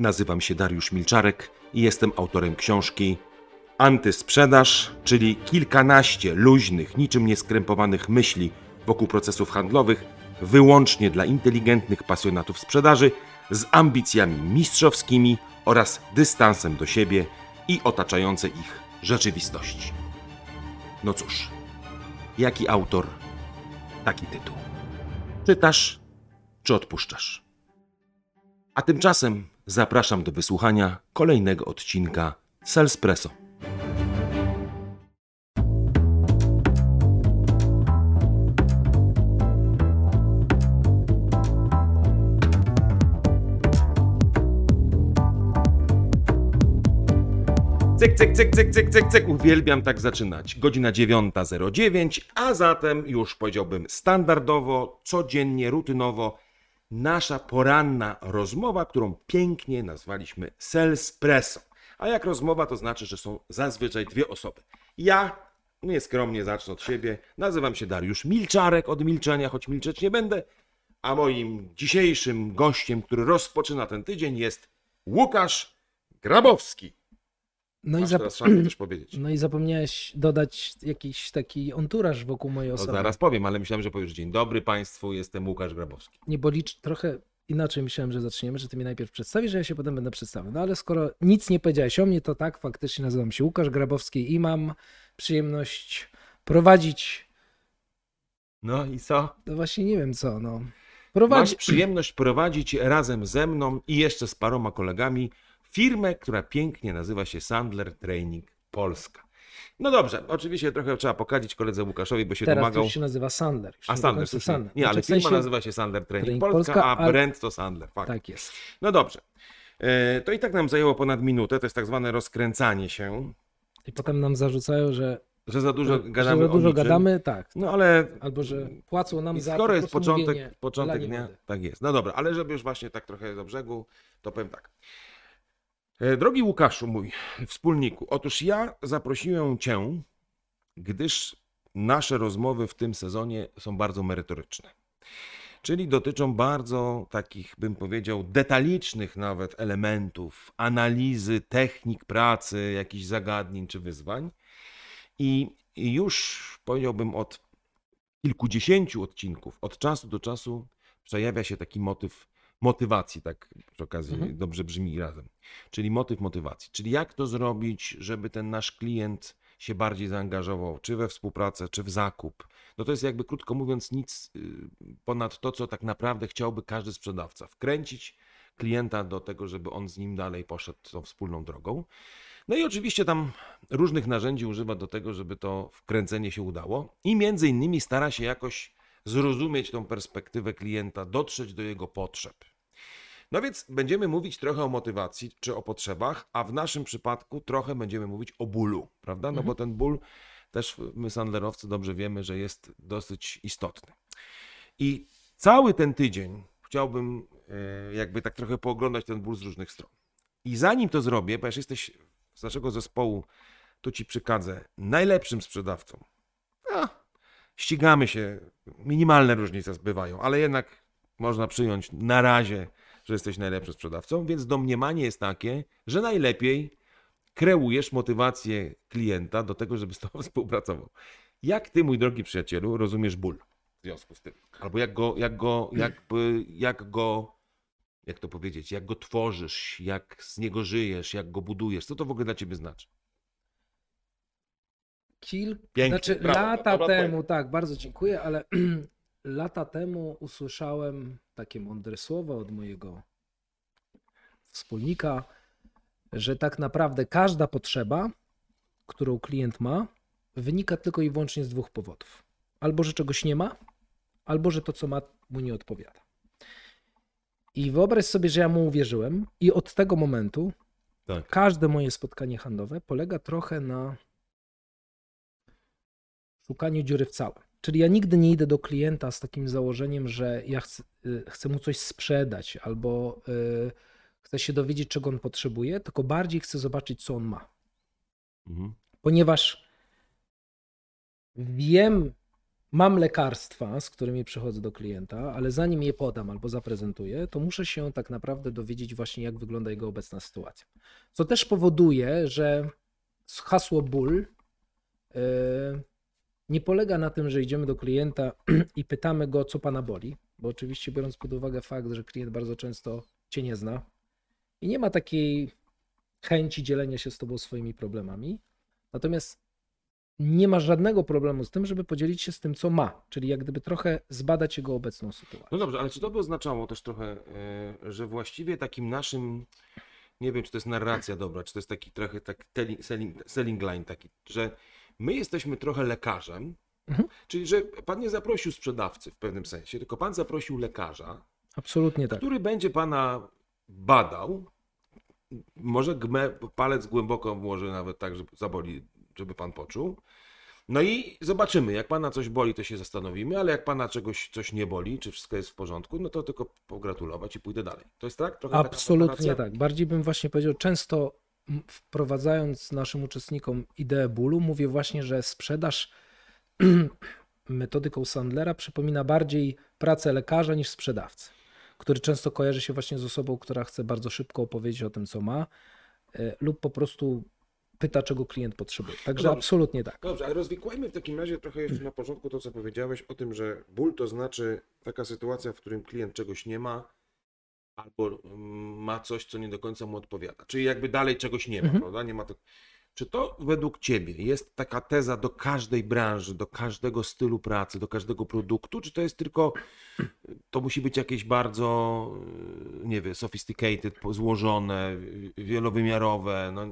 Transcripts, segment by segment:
Nazywam się Dariusz Milczarek i jestem autorem książki Antysprzedaż, czyli kilkanaście luźnych, niczym nieskrępowanych myśli wokół procesów handlowych, wyłącznie dla inteligentnych pasjonatów sprzedaży, z ambicjami mistrzowskimi oraz dystansem do siebie i otaczającej ich rzeczywistości. No cóż, jaki autor, taki tytuł. Czytasz czy odpuszczasz? A tymczasem zapraszam do wysłuchania kolejnego odcinka Salespresso. Cyk, cyk, cyk, cyk, cyk, cyk, cyk. Uwielbiam tak zaczynać. Godzina 9.09, a zatem już powiedziałbym standardowo, codziennie, rutynowo nasza poranna rozmowa, którą pięknie nazwaliśmy Salespresso. A jak rozmowa, to znaczy, że są zazwyczaj dwie osoby. Ja, nieskromnie zacznę od siebie, nazywam się Dariusz Milczarek, od milczenia, choć milczeć nie będę, a moim dzisiejszym gościem, który rozpoczyna ten tydzień jest Łukasz Grabowski. No i, Masz zap- no i zapomniałeś dodać jakiś taki onturaż wokół mojej To osoby. zaraz powiem, ale myślałem, że powiesz dzień dobry Państwu, jestem Łukasz Grabowski. Nie, bo licz trochę inaczej myślałem, że zaczniemy, że ty mnie najpierw przedstawisz, że ja się potem będę przedstawiał. No ale skoro nic nie powiedziałeś o mnie, to tak, faktycznie nazywam się Łukasz Grabowski i mam przyjemność prowadzić, No i co? no właśnie nie wiem co, no. Masz Prowadzi... przyjemność prowadzić razem ze mną i jeszcze z paroma kolegami firmę, która pięknie nazywa się Sandler Training Polska. No dobrze, oczywiście trochę trzeba pokadzić koledze Łukaszowi, bo się Teraz domagał. już się nazywa Sandler. Już A końca słusznie. Sandler. Nie, ale Znaczy, w firma sensie- nazywa się Sandler Training Training Polska, Polska, a ale- brand to Sandler. Fakt. Tak jest. No dobrze. E, To i tak nam zajęło ponad minutę, to jest tak zwane rozkręcanie się, I potem nam zarzucają, że, że za dużo że gadamy za o dużo gadamy, tak. No ale Albo że płacą nam I za skoro jest początek, początek dnia, tak jest. No dobra, ale żeby już właśnie tak trochę do brzegu, to powiem tak. E, Drogi Łukaszu, mój wspólniku, otóż ja zaprosiłem Cię, gdyż nasze rozmowy w tym sezonie są bardzo merytoryczne. Czyli dotyczą bardzo takich, bym powiedział, detalicznych nawet elementów, analizy, technik pracy, jakichś zagadnień czy wyzwań. I i już powiedziałbym od kilkudziesięciu odcinków, od czasu do czasu przejawia się taki motyw motywacji, tak przy okazji Mhm. dobrze brzmi razem. Czyli motyw motywacji. Czyli jak to zrobić, żeby ten nasz klient się bardziej zaangażował, czy we współpracę, czy w zakup. No to jest jakby krótko mówiąc nic y, ponad to, co tak naprawdę chciałby każdy sprzedawca. Wkręcić klienta do tego, żeby on z nim dalej poszedł tą wspólną drogą. No i oczywiście tam różnych narzędzi używa do tego, żeby to wkręcenie się udało i między innymi stara się jakoś zrozumieć tą perspektywę klienta, dotrzeć do jego potrzeb. No więc będziemy mówić trochę o motywacji czy o potrzebach, a w naszym przypadku trochę będziemy mówić o bólu, prawda? No bo ten ból też my sandlerowcy dobrze wiemy, że jest dosyć istotny. I cały ten tydzień chciałbym e, jakby tak trochę pooglądać ten ból z różnych stron. I zanim to zrobię, ponieważ jesteś z naszego zespołu, to ci przykadzę, najlepszym sprzedawcą. Ścigamy się, minimalne różnice bywają, ale jednak można przyjąć na razie, że jesteś najlepszym sprzedawcą, więc domniemanie jest takie, że najlepiej kreujesz motywację klienta do tego, żeby z tobą współpracował. Jak ty, mój drogi przyjacielu, rozumiesz ból w związku z tym? Albo jak go, jak go, jakby, jak go, jak to powiedzieć, jak go tworzysz, jak z niego żyjesz, jak go budujesz? Co to w ogóle dla ciebie znaczy? Kil... Pięknie, Znaczy, brawo, lata temu, tak, bardzo dziękuję, ale lata temu usłyszałem takie mądre słowa od mojego wspólnika, że tak naprawdę każda potrzeba, którą klient ma, wynika tylko i wyłącznie z dwóch powodów. Albo, że czegoś nie ma, albo, że to, co ma, mu nie odpowiada. I wyobraź sobie, że ja mu uwierzyłem i od tego momentu Tak. każde moje spotkanie handlowe polega trochę na szukaniu dziury w całym. Czyli ja nigdy nie idę do klienta z takim założeniem, że ja chcę, y, chcę mu coś sprzedać albo y, chcę się dowiedzieć, czego on potrzebuje, tylko bardziej chcę zobaczyć, co on ma. Mhm. Ponieważ wiem mam lekarstwa, z którymi przychodzę do klienta, ale zanim je podam albo zaprezentuję, to muszę się tak naprawdę dowiedzieć właśnie, jak wygląda jego obecna sytuacja. Co też powoduje, że hasło ból yy, nie polega na tym, że idziemy do klienta i pytamy go, co pana boli, bo oczywiście biorąc pod uwagę fakt, że klient bardzo często cię nie zna i nie ma takiej chęci dzielenia się z tobą swoimi problemami. Natomiast nie ma żadnego problemu z tym, żeby podzielić się z tym, co ma, czyli jak gdyby trochę zbadać jego obecną sytuację. No dobrze, ale czy to by oznaczało też trochę, e, że właściwie takim naszym, nie wiem, czy to jest narracja dobra, czy to jest taki trochę tak selling, selling line taki, że my jesteśmy trochę lekarzem, mhm. czyli że pan nie zaprosił sprzedawcy w pewnym sensie, tylko pan zaprosił lekarza, Absolutnie tak. który będzie pana badał, może gmę, palec głęboko włoży nawet tak, żeby zaboli, żeby pan poczuł. No i zobaczymy, jak pana coś boli, to się zastanowimy, ale jak pana czegoś coś nie boli, czy wszystko jest w porządku, no to tylko pogratulować i pójdę dalej. To jest tak? Trochę Absolutnie tak. Bardziej bym właśnie powiedział, często wprowadzając naszym uczestnikom ideę bólu, mówię właśnie, że sprzedaż metodyką Sandlera przypomina bardziej pracę lekarza niż sprzedawcy który często kojarzy się właśnie z osobą, która chce bardzo szybko opowiedzieć o tym, co ma, e, lub po prostu pyta, czego klient potrzebuje. Także Dobrze. absolutnie tak. Dobrze, ale rozwikłajmy w takim razie trochę jeszcze na początku to, co powiedziałeś o tym, że ból to znaczy taka sytuacja, w którym klient czegoś nie ma, albo mm, ma coś, co nie do końca mu odpowiada. Czyli jakby dalej czegoś nie ma, mhm. prawda? Nie ma to. Czy to według Ciebie jest taka teza do każdej branży, do każdego stylu pracy, do każdego produktu, czy to jest tylko, to musi być jakieś bardzo, nie wiem, sophisticated, złożone, wielowymiarowe? No,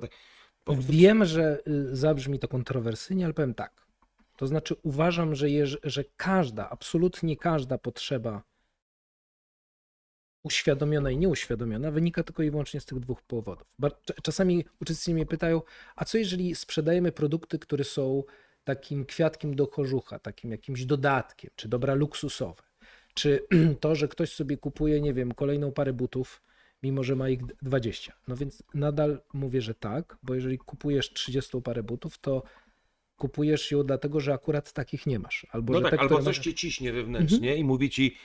tak, prostu... Wiem, że y, zabrzmi to kontrowersyjnie, ale powiem tak. To znaczy uważam, że, je, że każda, absolutnie każda potrzeba uświadomiona i nieuświadomiona wynika tylko i wyłącznie z tych dwóch powodów. Czasami uczestnicy mnie pytają, a co jeżeli sprzedajemy produkty, które są takim kwiatkiem do kożucha, takim jakimś dodatkiem, czy dobra luksusowe? Czy to, że ktoś sobie kupuje, nie wiem, kolejną parę butów, mimo że ma ich 20? No więc nadal mówię, że tak, bo jeżeli kupujesz 30 parę butów, to kupujesz ją dlatego, że akurat takich nie masz. Albo, no że tak, te, albo coś cię ciśnie wewnętrznie mhm. i mówi ci,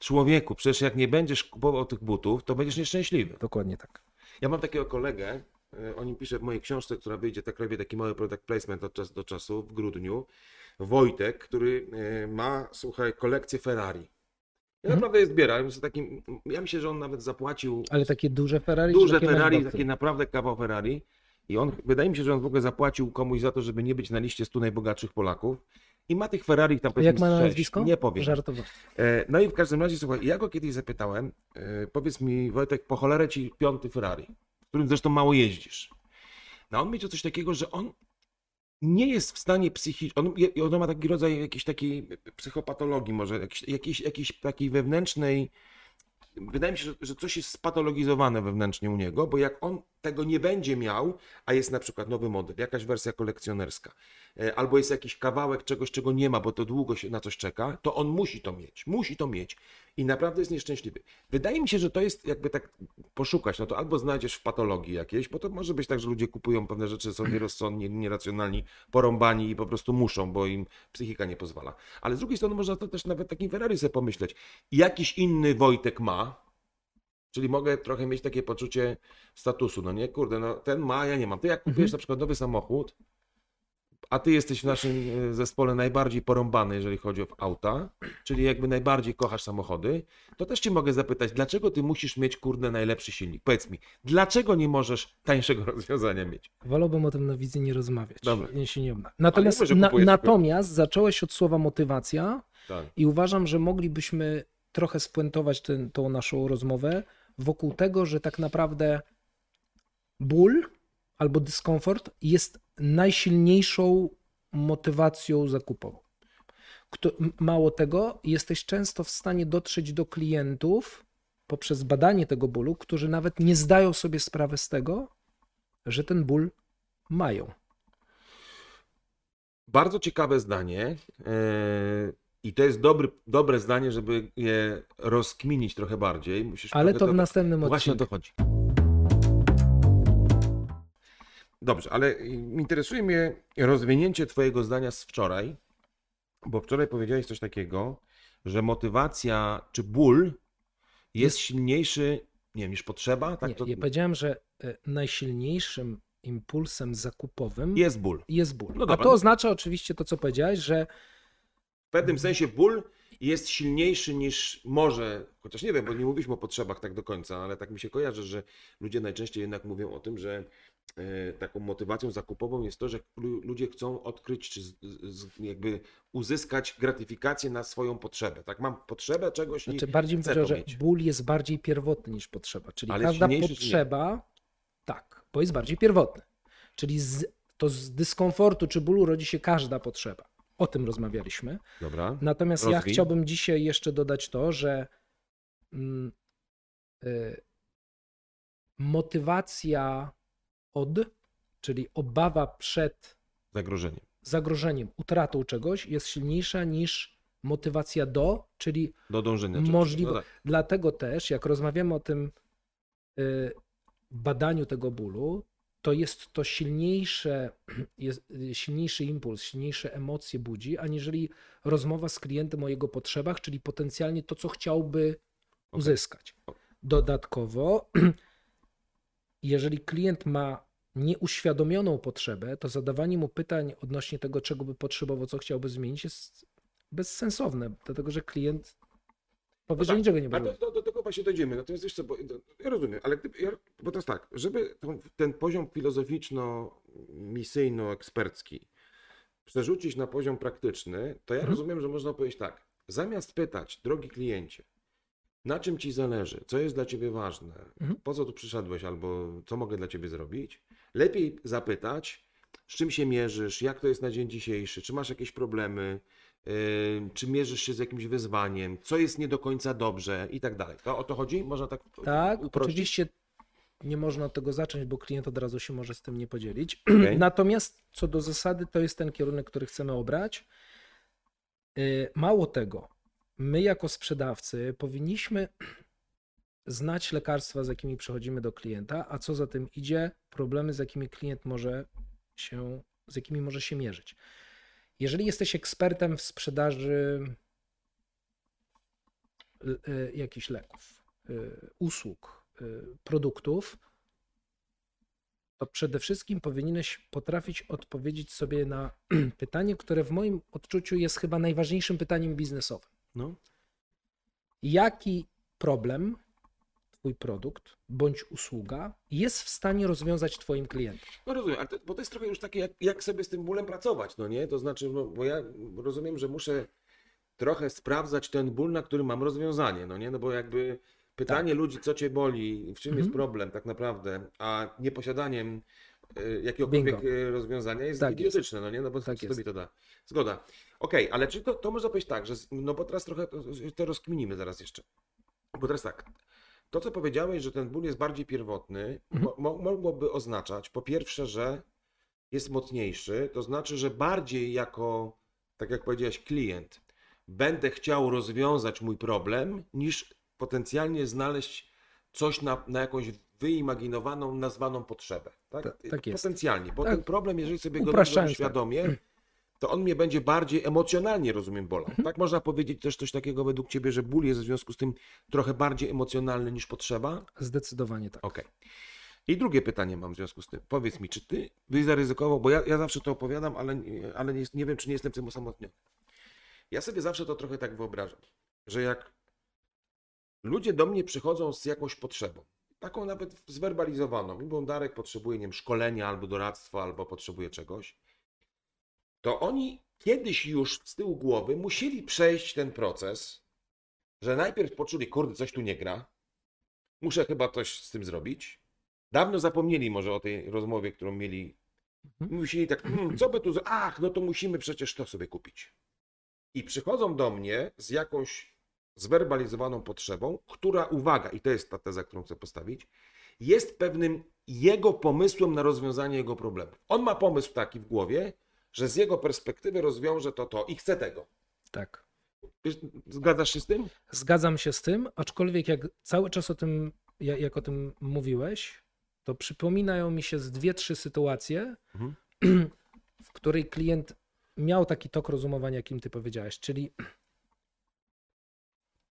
Człowieku, przecież jak nie będziesz kupował tych butów, to będziesz nieszczęśliwy. Dokładnie tak. Ja mam takiego kolegę, e, o nim pisze w mojej książce, która wyjdzie, tak robię taki mały product placement od czasu do czasu w grudniu. Wojtek, który e, ma, słuchaj, kolekcję Ferrari. Ja hmm. naprawdę je zbieram. Takim, ja myślę, że on nawet zapłacił. Ale takie duże Ferrari? Duże Ferrari, takie naprawdę kawał Ferrari. I on, wydaje mi się, że on w ogóle zapłacił komuś za to, żeby nie być na liście 100 najbogatszych Polaków. I ma tych Ferrari tam powiedzmy Jak ma na nazwisko? Nie powiem. Żartowo. E, no i w każdym razie, słuchaj, ja go kiedyś zapytałem, e, powiedz mi Wojtek, po cholerę ci piąty Ferrari, w którym zresztą mało jeździsz. No on mieć coś takiego, że on nie jest w stanie psychicznie, on, on ma taki rodzaj jakiejś takiej psychopatologii może, jakiejś, jakiejś, jakiejś takiej wewnętrznej, wydaje mi się, że, że coś jest spatologizowane wewnętrznie u niego, bo jak on tego nie będzie miał, a jest na przykład nowy model, jakaś wersja kolekcjonerska, e, albo jest jakiś kawałek czegoś, czego nie ma, bo to długo się na coś czeka, to on musi to mieć, musi to mieć i naprawdę jest nieszczęśliwy. Wydaje mi się, że to jest jakby tak poszukać, no to albo znajdziesz w patologii jakiejś, bo to może być tak, że ludzie kupują pewne rzeczy, są nierozsądni, nieracjonalni, porąbani i po prostu muszą, bo im psychika nie pozwala. Ale z drugiej strony można to też nawet takim Ferrari sobie pomyśleć. Jakiś inny Wojtek ma, Czyli mogę trochę mieć takie poczucie statusu, no nie, kurde, no ten ma, ja nie mam. Ty jak kupujesz mhm. na przykład nowy samochód, a ty jesteś w naszym e, zespole najbardziej porąbany, jeżeli chodzi o auta, czyli jakby najbardziej kochasz samochody, to też cię mogę zapytać, dlaczego ty musisz mieć, kurde, najlepszy silnik? Powiedz mi, dlaczego nie możesz tańszego rozwiązania mieć? Wolałbym o tym na wizji nie rozmawiać. Dobra. Nie się nie Natomiast, mówię, na, natomiast zacząłeś od słowa motywacja tak. i uważam, że moglibyśmy trochę spuentować tą naszą rozmowę wokół tego, że tak naprawdę ból albo dyskomfort jest najsilniejszą motywacją zakupową. Mało tego, jesteś często w stanie dotrzeć do klientów poprzez badanie tego bólu, którzy nawet nie zdają sobie sprawy z tego, że ten ból mają. Bardzo ciekawe zdanie. E, I to jest dobry, dobre zdanie, żeby je rozkminić trochę bardziej. Musisz Ale to w następnym odcinku. Właśnie o to chodzi. Dobrze, ale interesuje mnie rozwinięcie Twojego zdania z wczoraj, Bo wczoraj powiedziałeś coś takiego, że motywacja czy ból jest, Jest- silniejszy, nie wiem, niż potrzeba, tak nie, to ja powiedziałem, że e, najsilniejszym impulsem zakupowym jest ból. jest ból. No A to no. oznacza oczywiście to, co powiedziałeś, że W pewnym sensie ból jest silniejszy niż może, chociaż nie wiem, bo nie mówiliśmy o potrzebach tak do końca, ale tak mi się kojarzy, że ludzie najczęściej jednak mówią o tym, że e, taką motywacją zakupową jest to, że lu- ludzie chcą odkryć, czy z, z, jakby uzyskać gratyfikację na swoją potrzebę. Tak, mam potrzebę czegoś Znaczy, i bardziej chcę to że mieć. ból jest bardziej pierwotny niż potrzeba. Czyli Ale każda potrzeba, tak, bo jest bardziej pierwotny. Czyli z, to z dyskomfortu czy bólu rodzi się każda potrzeba. O tym rozmawialiśmy. Dobra. Natomiast ja Rozwij. chciałbym dzisiaj jeszcze dodać to, że mm, y, motywacja od, czyli obawa przed Zagrożenie. zagrożeniem, utratą czegoś jest silniejsza niż motywacja do, czyli Do dążenia. Możliwe. No tak. Dlatego też, jak rozmawiamy o tym y, badaniu tego bólu, to jest to silniejsze, jest, y, silniejszy impuls, silniejsze emocje budzi, aniżeli rozmowa z klientem o jego potrzebach, czyli potencjalnie to, co chciałby uzyskać. Dodatkowo, jeżeli klient ma nieuświadomioną potrzebę, to zadawanie mu pytań odnośnie tego, czego by potrzebował, co chciałby zmienić, jest bezsensowne, dlatego że klient powie, że tak, niczego nie będzie. do, do, tego właśnie dojdziemy. Natomiast wiesz co, bo, ja rozumiem, ale gdyby, ja, bo jest tak, żeby tą, ten poziom filozoficzno-misyjno-ekspercki przerzucić na poziom praktyczny, to ja Mhm. rozumiem, że można powiedzieć tak, zamiast pytać, drogi kliencie, na czym ci zależy, co jest dla ciebie ważne, Mhm. po co tu przyszedłeś albo co mogę dla ciebie zrobić, lepiej zapytać, z czym się mierzysz, jak to jest na dzień dzisiejszy, czy masz jakieś problemy, czy mierzysz się z jakimś wyzwaniem, co jest nie do końca dobrze i tak dalej. To o to chodzi? Można tak Tak, uprościć? oczywiście nie można od tego zacząć, bo klient od razu się może z tym nie podzielić. Okej. Natomiast co do zasady, to jest ten kierunek, który chcemy obrać. Yy, Mało tego, my jako sprzedawcy powinniśmy znać lekarstwa, z jakimi przychodzimy do klienta, a co za tym idzie, problemy, z jakimi klient może się, z jakimi może się mierzyć. Jeżeli jesteś ekspertem w sprzedaży l- y, jakichś leków, y, usług, y, produktów, to przede wszystkim powinieneś potrafić odpowiedzieć sobie na pytanie, które w moim odczuciu jest chyba najważniejszym pytaniem biznesowym. No. Jaki problem Twój produkt bądź usługa jest w stanie rozwiązać Twoim klientem? No rozumiem, ale to, bo to jest trochę już takie, jak, jak sobie z tym bólem pracować, no nie? To znaczy, no, bo ja rozumiem, że muszę trochę sprawdzać ten ból, na który mam rozwiązanie, no nie? No bo jakby pytanie ludzi, co cię boli, w czym jest Mhm. problem tak naprawdę, a nieposiadaniem y, jakiegokolwiek Bingo. y, rozwiązania jest Tak jest. idiotyczne, no nie? No bo Tak co jest. mi to da? Zgoda. Okej, ale czy to, to można powiedzieć tak, że, no bo teraz trochę to, to rozkminimy zaraz jeszcze. Bo teraz tak, to co powiedziałeś, że ten ból jest bardziej pierwotny, Mhm. mo, mo, mogłoby oznaczać po pierwsze, że jest mocniejszy, to znaczy, że bardziej jako, tak jak powiedziałeś, klient, będę chciał rozwiązać mój problem, niż potencjalnie znaleźć coś na, na jakąś wyimaginowaną, nazwaną potrzebę. Tak, Ta- tak jest. Potencjalnie, bo Tak. ten problem, jeżeli sobie go tak. świadomie, to on mnie będzie bardziej emocjonalnie, rozumiem, bolał. Mhm. Tak można powiedzieć też coś takiego według Ciebie, że ból jest w związku z tym trochę bardziej emocjonalny niż potrzeba? Zdecydowanie tak. Okej. I drugie pytanie mam w związku z tym. Powiedz mi, czy ty byś zaryzykował, bo ja, ja zawsze to opowiadam, ale, ale nie, nie wiem, czy nie jestem tym osamotniony. Ja sobie zawsze to trochę tak wyobrażam, że jak ludzie do mnie przychodzą z jakąś potrzebą, taką nawet zwerbalizowaną, bo Darek potrzebuje, nie wiem, szkolenia albo doradztwa, albo potrzebuje czegoś, to oni kiedyś już z tyłu głowy musieli przejść ten proces, że najpierw poczuli, kurde, coś tu nie gra, muszę chyba coś z tym zrobić. Dawno zapomnieli może o tej rozmowie, którą mieli. Mhm. Musieli tak, hmm, co by tu, z- ach, no to musimy przecież to sobie kupić. I przychodzą do mnie z jakąś zwerbalizowaną potrzebą, która, uwaga, i to jest ta teza, którą chcę postawić, jest pewnym jego pomysłem na rozwiązanie jego problemu. On ma pomysł taki w głowie, że z jego perspektywy rozwiąże to to i chce tego. Tak. Zgadzasz się z tym? Zgadzam się z tym, aczkolwiek jak cały czas o tym, ja- jak o tym mówiłeś, to przypominają mi się z dwie, trzy sytuacje, Mhm. w której klient miał taki tok rozumowania, jakim ty powiedziałeś, czyli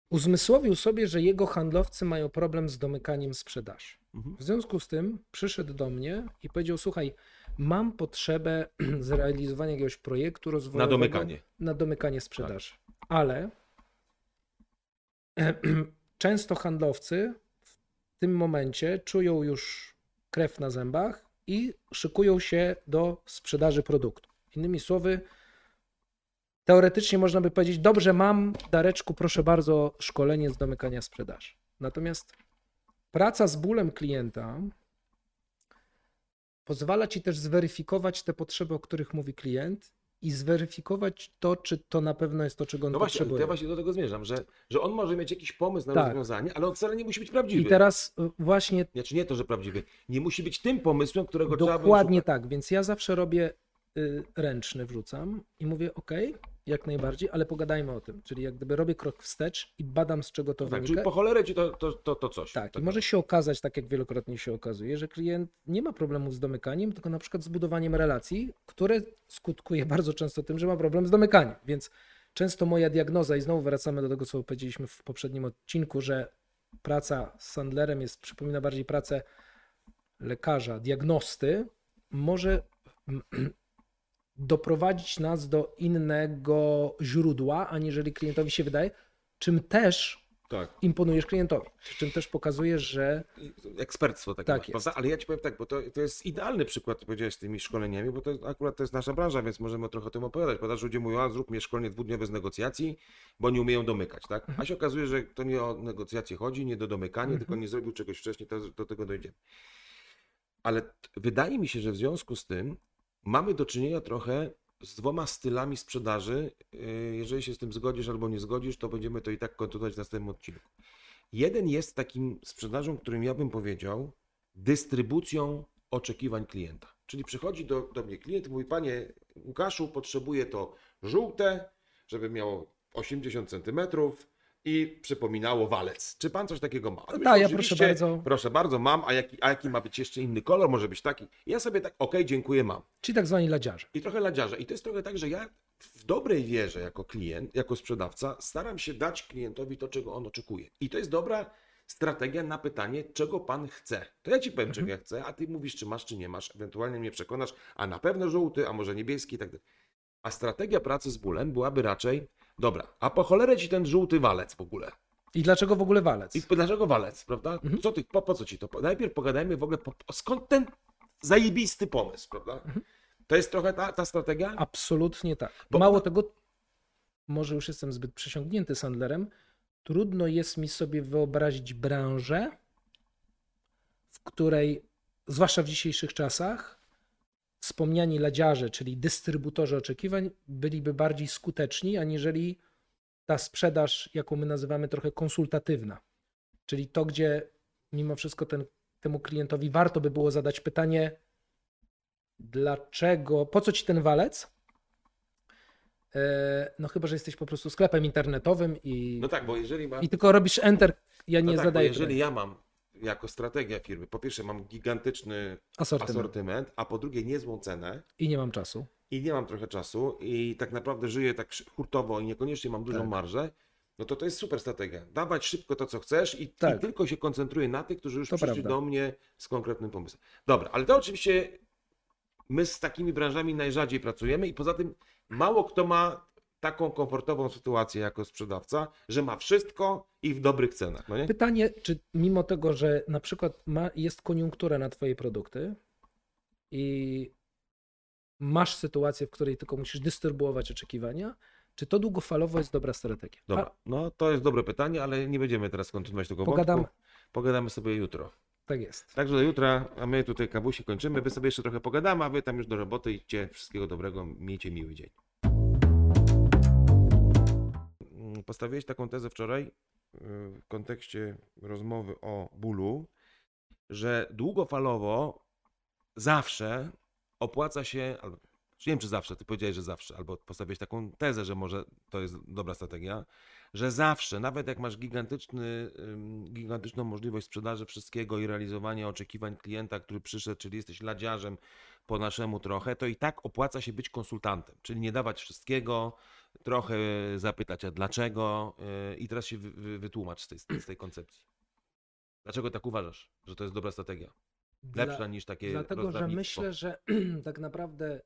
uzmysłowił sobie, że jego handlowcy mają problem z domykaniem sprzedaży. Mhm. W związku z tym przyszedł do mnie i powiedział: Słuchaj, mam potrzebę zrealizowania jakiegoś projektu rozwojowego Na domykanie. na domykanie sprzedaży. Ale często handlowcy w tym momencie czują już krew na zębach i szykują się do sprzedaży produktu. Innymi słowy, teoretycznie można by powiedzieć: Dobrze, mam, Dareczku, proszę bardzo, szkolenie z domykania sprzedaży. Natomiast praca z bólem klienta pozwala ci też zweryfikować te potrzeby, o których mówi klient i zweryfikować to, czy to na pewno jest to, czego on No właśnie, potrzebuje. ja właśnie do tego zmierzam, że, że on może mieć jakiś pomysł na Tak. rozwiązanie, ale on wcale nie musi być prawdziwy. I teraz y, właśnie Znaczy nie to, że prawdziwy. Nie musi być tym pomysłem, którego trzeba było dokładnie tak, więc ja zawsze robię y, ręczny, wrzucam i mówię OK, jak najbardziej, ale pogadajmy o tym. Czyli jak gdyby robię krok wstecz i badam, z czego to Tak, wynika. czyli po cholerę ci to, to, to, to coś. Tak, i może się okazać, tak jak wielokrotnie się okazuje, że klient nie ma problemu z domykaniem, tylko na przykład z budowaniem relacji, które skutkuje bardzo często tym, że ma problem z domykaniem. Więc często moja diagnoza, i znowu wracamy do tego, co powiedzieliśmy w poprzednim odcinku, że praca z Sandlerem jest, przypomina bardziej pracę lekarza, diagnosty, może doprowadzić nas do innego źródła, aniżeli klientowi się wydaje, czym też Tak. imponujesz klientowi, czym też pokazujesz, że Ekspertstwo takie Tak masz? Ale ja ci powiem tak, bo to, to jest idealny przykład, ty powiedziałeś z tymi szkoleniami, bo to akurat to jest nasza branża, więc możemy trochę o tym opowiadać. Prawda? że Ludzie mówią, a zrób mnie szkolenie dwudniowe z negocjacji, bo nie umieją domykać, tak? A się okazuje, że to nie o negocjacje chodzi, nie do domykania, tylko nie zrobił czegoś wcześniej, to do tego dojdziemy. Ale wydaje mi się, że w związku z tym mamy do czynienia trochę z dwoma stylami sprzedaży. Yy, Jeżeli się z tym zgodzisz albo nie zgodzisz, to będziemy to i tak kontynuować w następnym odcinku. Jeden jest takim sprzedażą, którym ja bym powiedział, dystrybucją oczekiwań klienta. Czyli przychodzi do, do mnie klient mówi, panie Łukaszu, potrzebuję to żółte, żeby miało 80 centymetrów i przypominało walec. Czy pan coś takiego ma? Ale Tak, ja proszę bardzo. Proszę bardzo, mam, a jaki, a jaki ma być jeszcze inny kolor? Może być taki. Ja sobie tak, okej, dziękuję, mam. Ci tak zwani ladziarze. I trochę ladziarze. I to jest trochę tak, że ja w dobrej wierze jako klient, jako sprzedawca, staram się dać klientowi to, czego on oczekuje. I to jest dobra strategia na pytanie, czego pan chce. To ja ci powiem, czego ja chcę, a ty mówisz, czy masz, czy nie masz. Ewentualnie mnie przekonasz, a na pewno żółty, a może niebieski i tak dalej. A strategia pracy z bólem byłaby raczej, dobra, a po cholerę ci ten żółty walec w ogóle. I dlaczego w ogóle walec? I dlaczego walec, prawda? Co ty, po, po co ci to? Najpierw pogadajmy w ogóle, po, skąd ten zajebisty pomysł, prawda? To jest trochę ta, ta strategia? Absolutnie tak. Bo- Mało tego, może już jestem zbyt przesiągnięty Sandlerem, trudno jest mi sobie wyobrazić branżę, w której, zwłaszcza w dzisiejszych czasach, wspomniani ladziarze, czyli dystrybutorzy oczekiwań, byliby bardziej skuteczni, aniżeli ta sprzedaż, jaką my nazywamy trochę konsultatywna. Czyli to, gdzie mimo wszystko ten, temu klientowi warto by było zadać pytanie, dlaczego, po co ci ten walec? E, No chyba, że jesteś po prostu sklepem internetowym i, No tak, bo jeżeli i tylko robisz enter, ja No nie tak, bo zadaję jeżeli pytań. ja mam jako strategia firmy, po pierwsze mam gigantyczny asortyment asortyment, a po drugie niezłą cenę i nie mam czasu. i nie mam trochę czasu i tak naprawdę żyję tak hurtowo i niekoniecznie mam dużą Tak. marżę, no to to jest super strategia. Dawać szybko to, co chcesz i, Tak. i tylko się koncentruję na tych, którzy już To przyszli prawda. do mnie z konkretnym pomysłem. Dobra, ale to oczywiście my z takimi branżami najrzadziej pracujemy i poza tym mało kto ma taką komfortową sytuację jako sprzedawca, że ma wszystko i w dobrych cenach, no nie? Pytanie, czy mimo tego, że na przykład ma, jest koniunktura na Twoje produkty i masz sytuację, w której tylko musisz dystrybuować oczekiwania, czy to długofalowo jest dobra strategia? Dobra, no to jest dobre pytanie, ale nie będziemy teraz kontynuować tego Pogadam- wątku. Pogadamy sobie jutro. tak jest. Także do jutra, a my tutaj kawusie kończymy. Wy sobie jeszcze trochę pogadamy, a wy tam już do roboty idźcie. Wszystkiego dobrego, miejcie miły dzień. Postawiłeś taką tezę wczoraj yy, w kontekście rozmowy o bólu, że długofalowo zawsze opłaca się, albo nie wiem czy zawsze, ty powiedziałeś, że zawsze, albo postawiłeś taką tezę, że może to jest dobra strategia, że zawsze, nawet jak masz gigantyczny, gigantyczną możliwość sprzedaży wszystkiego i realizowania oczekiwań klienta, który przyszedł, czyli jesteś ladziarzem, po naszemu trochę, to i tak opłaca się być konsultantem, czyli nie dawać wszystkiego, trochę zapytać, a dlaczego yy, i teraz się wy, wy, wytłumacz z tej, z tej koncepcji. Dlaczego tak uważasz, że to jest dobra strategia? Lepsza Dla- niż takie Dlatego, że myślę, że tak naprawdę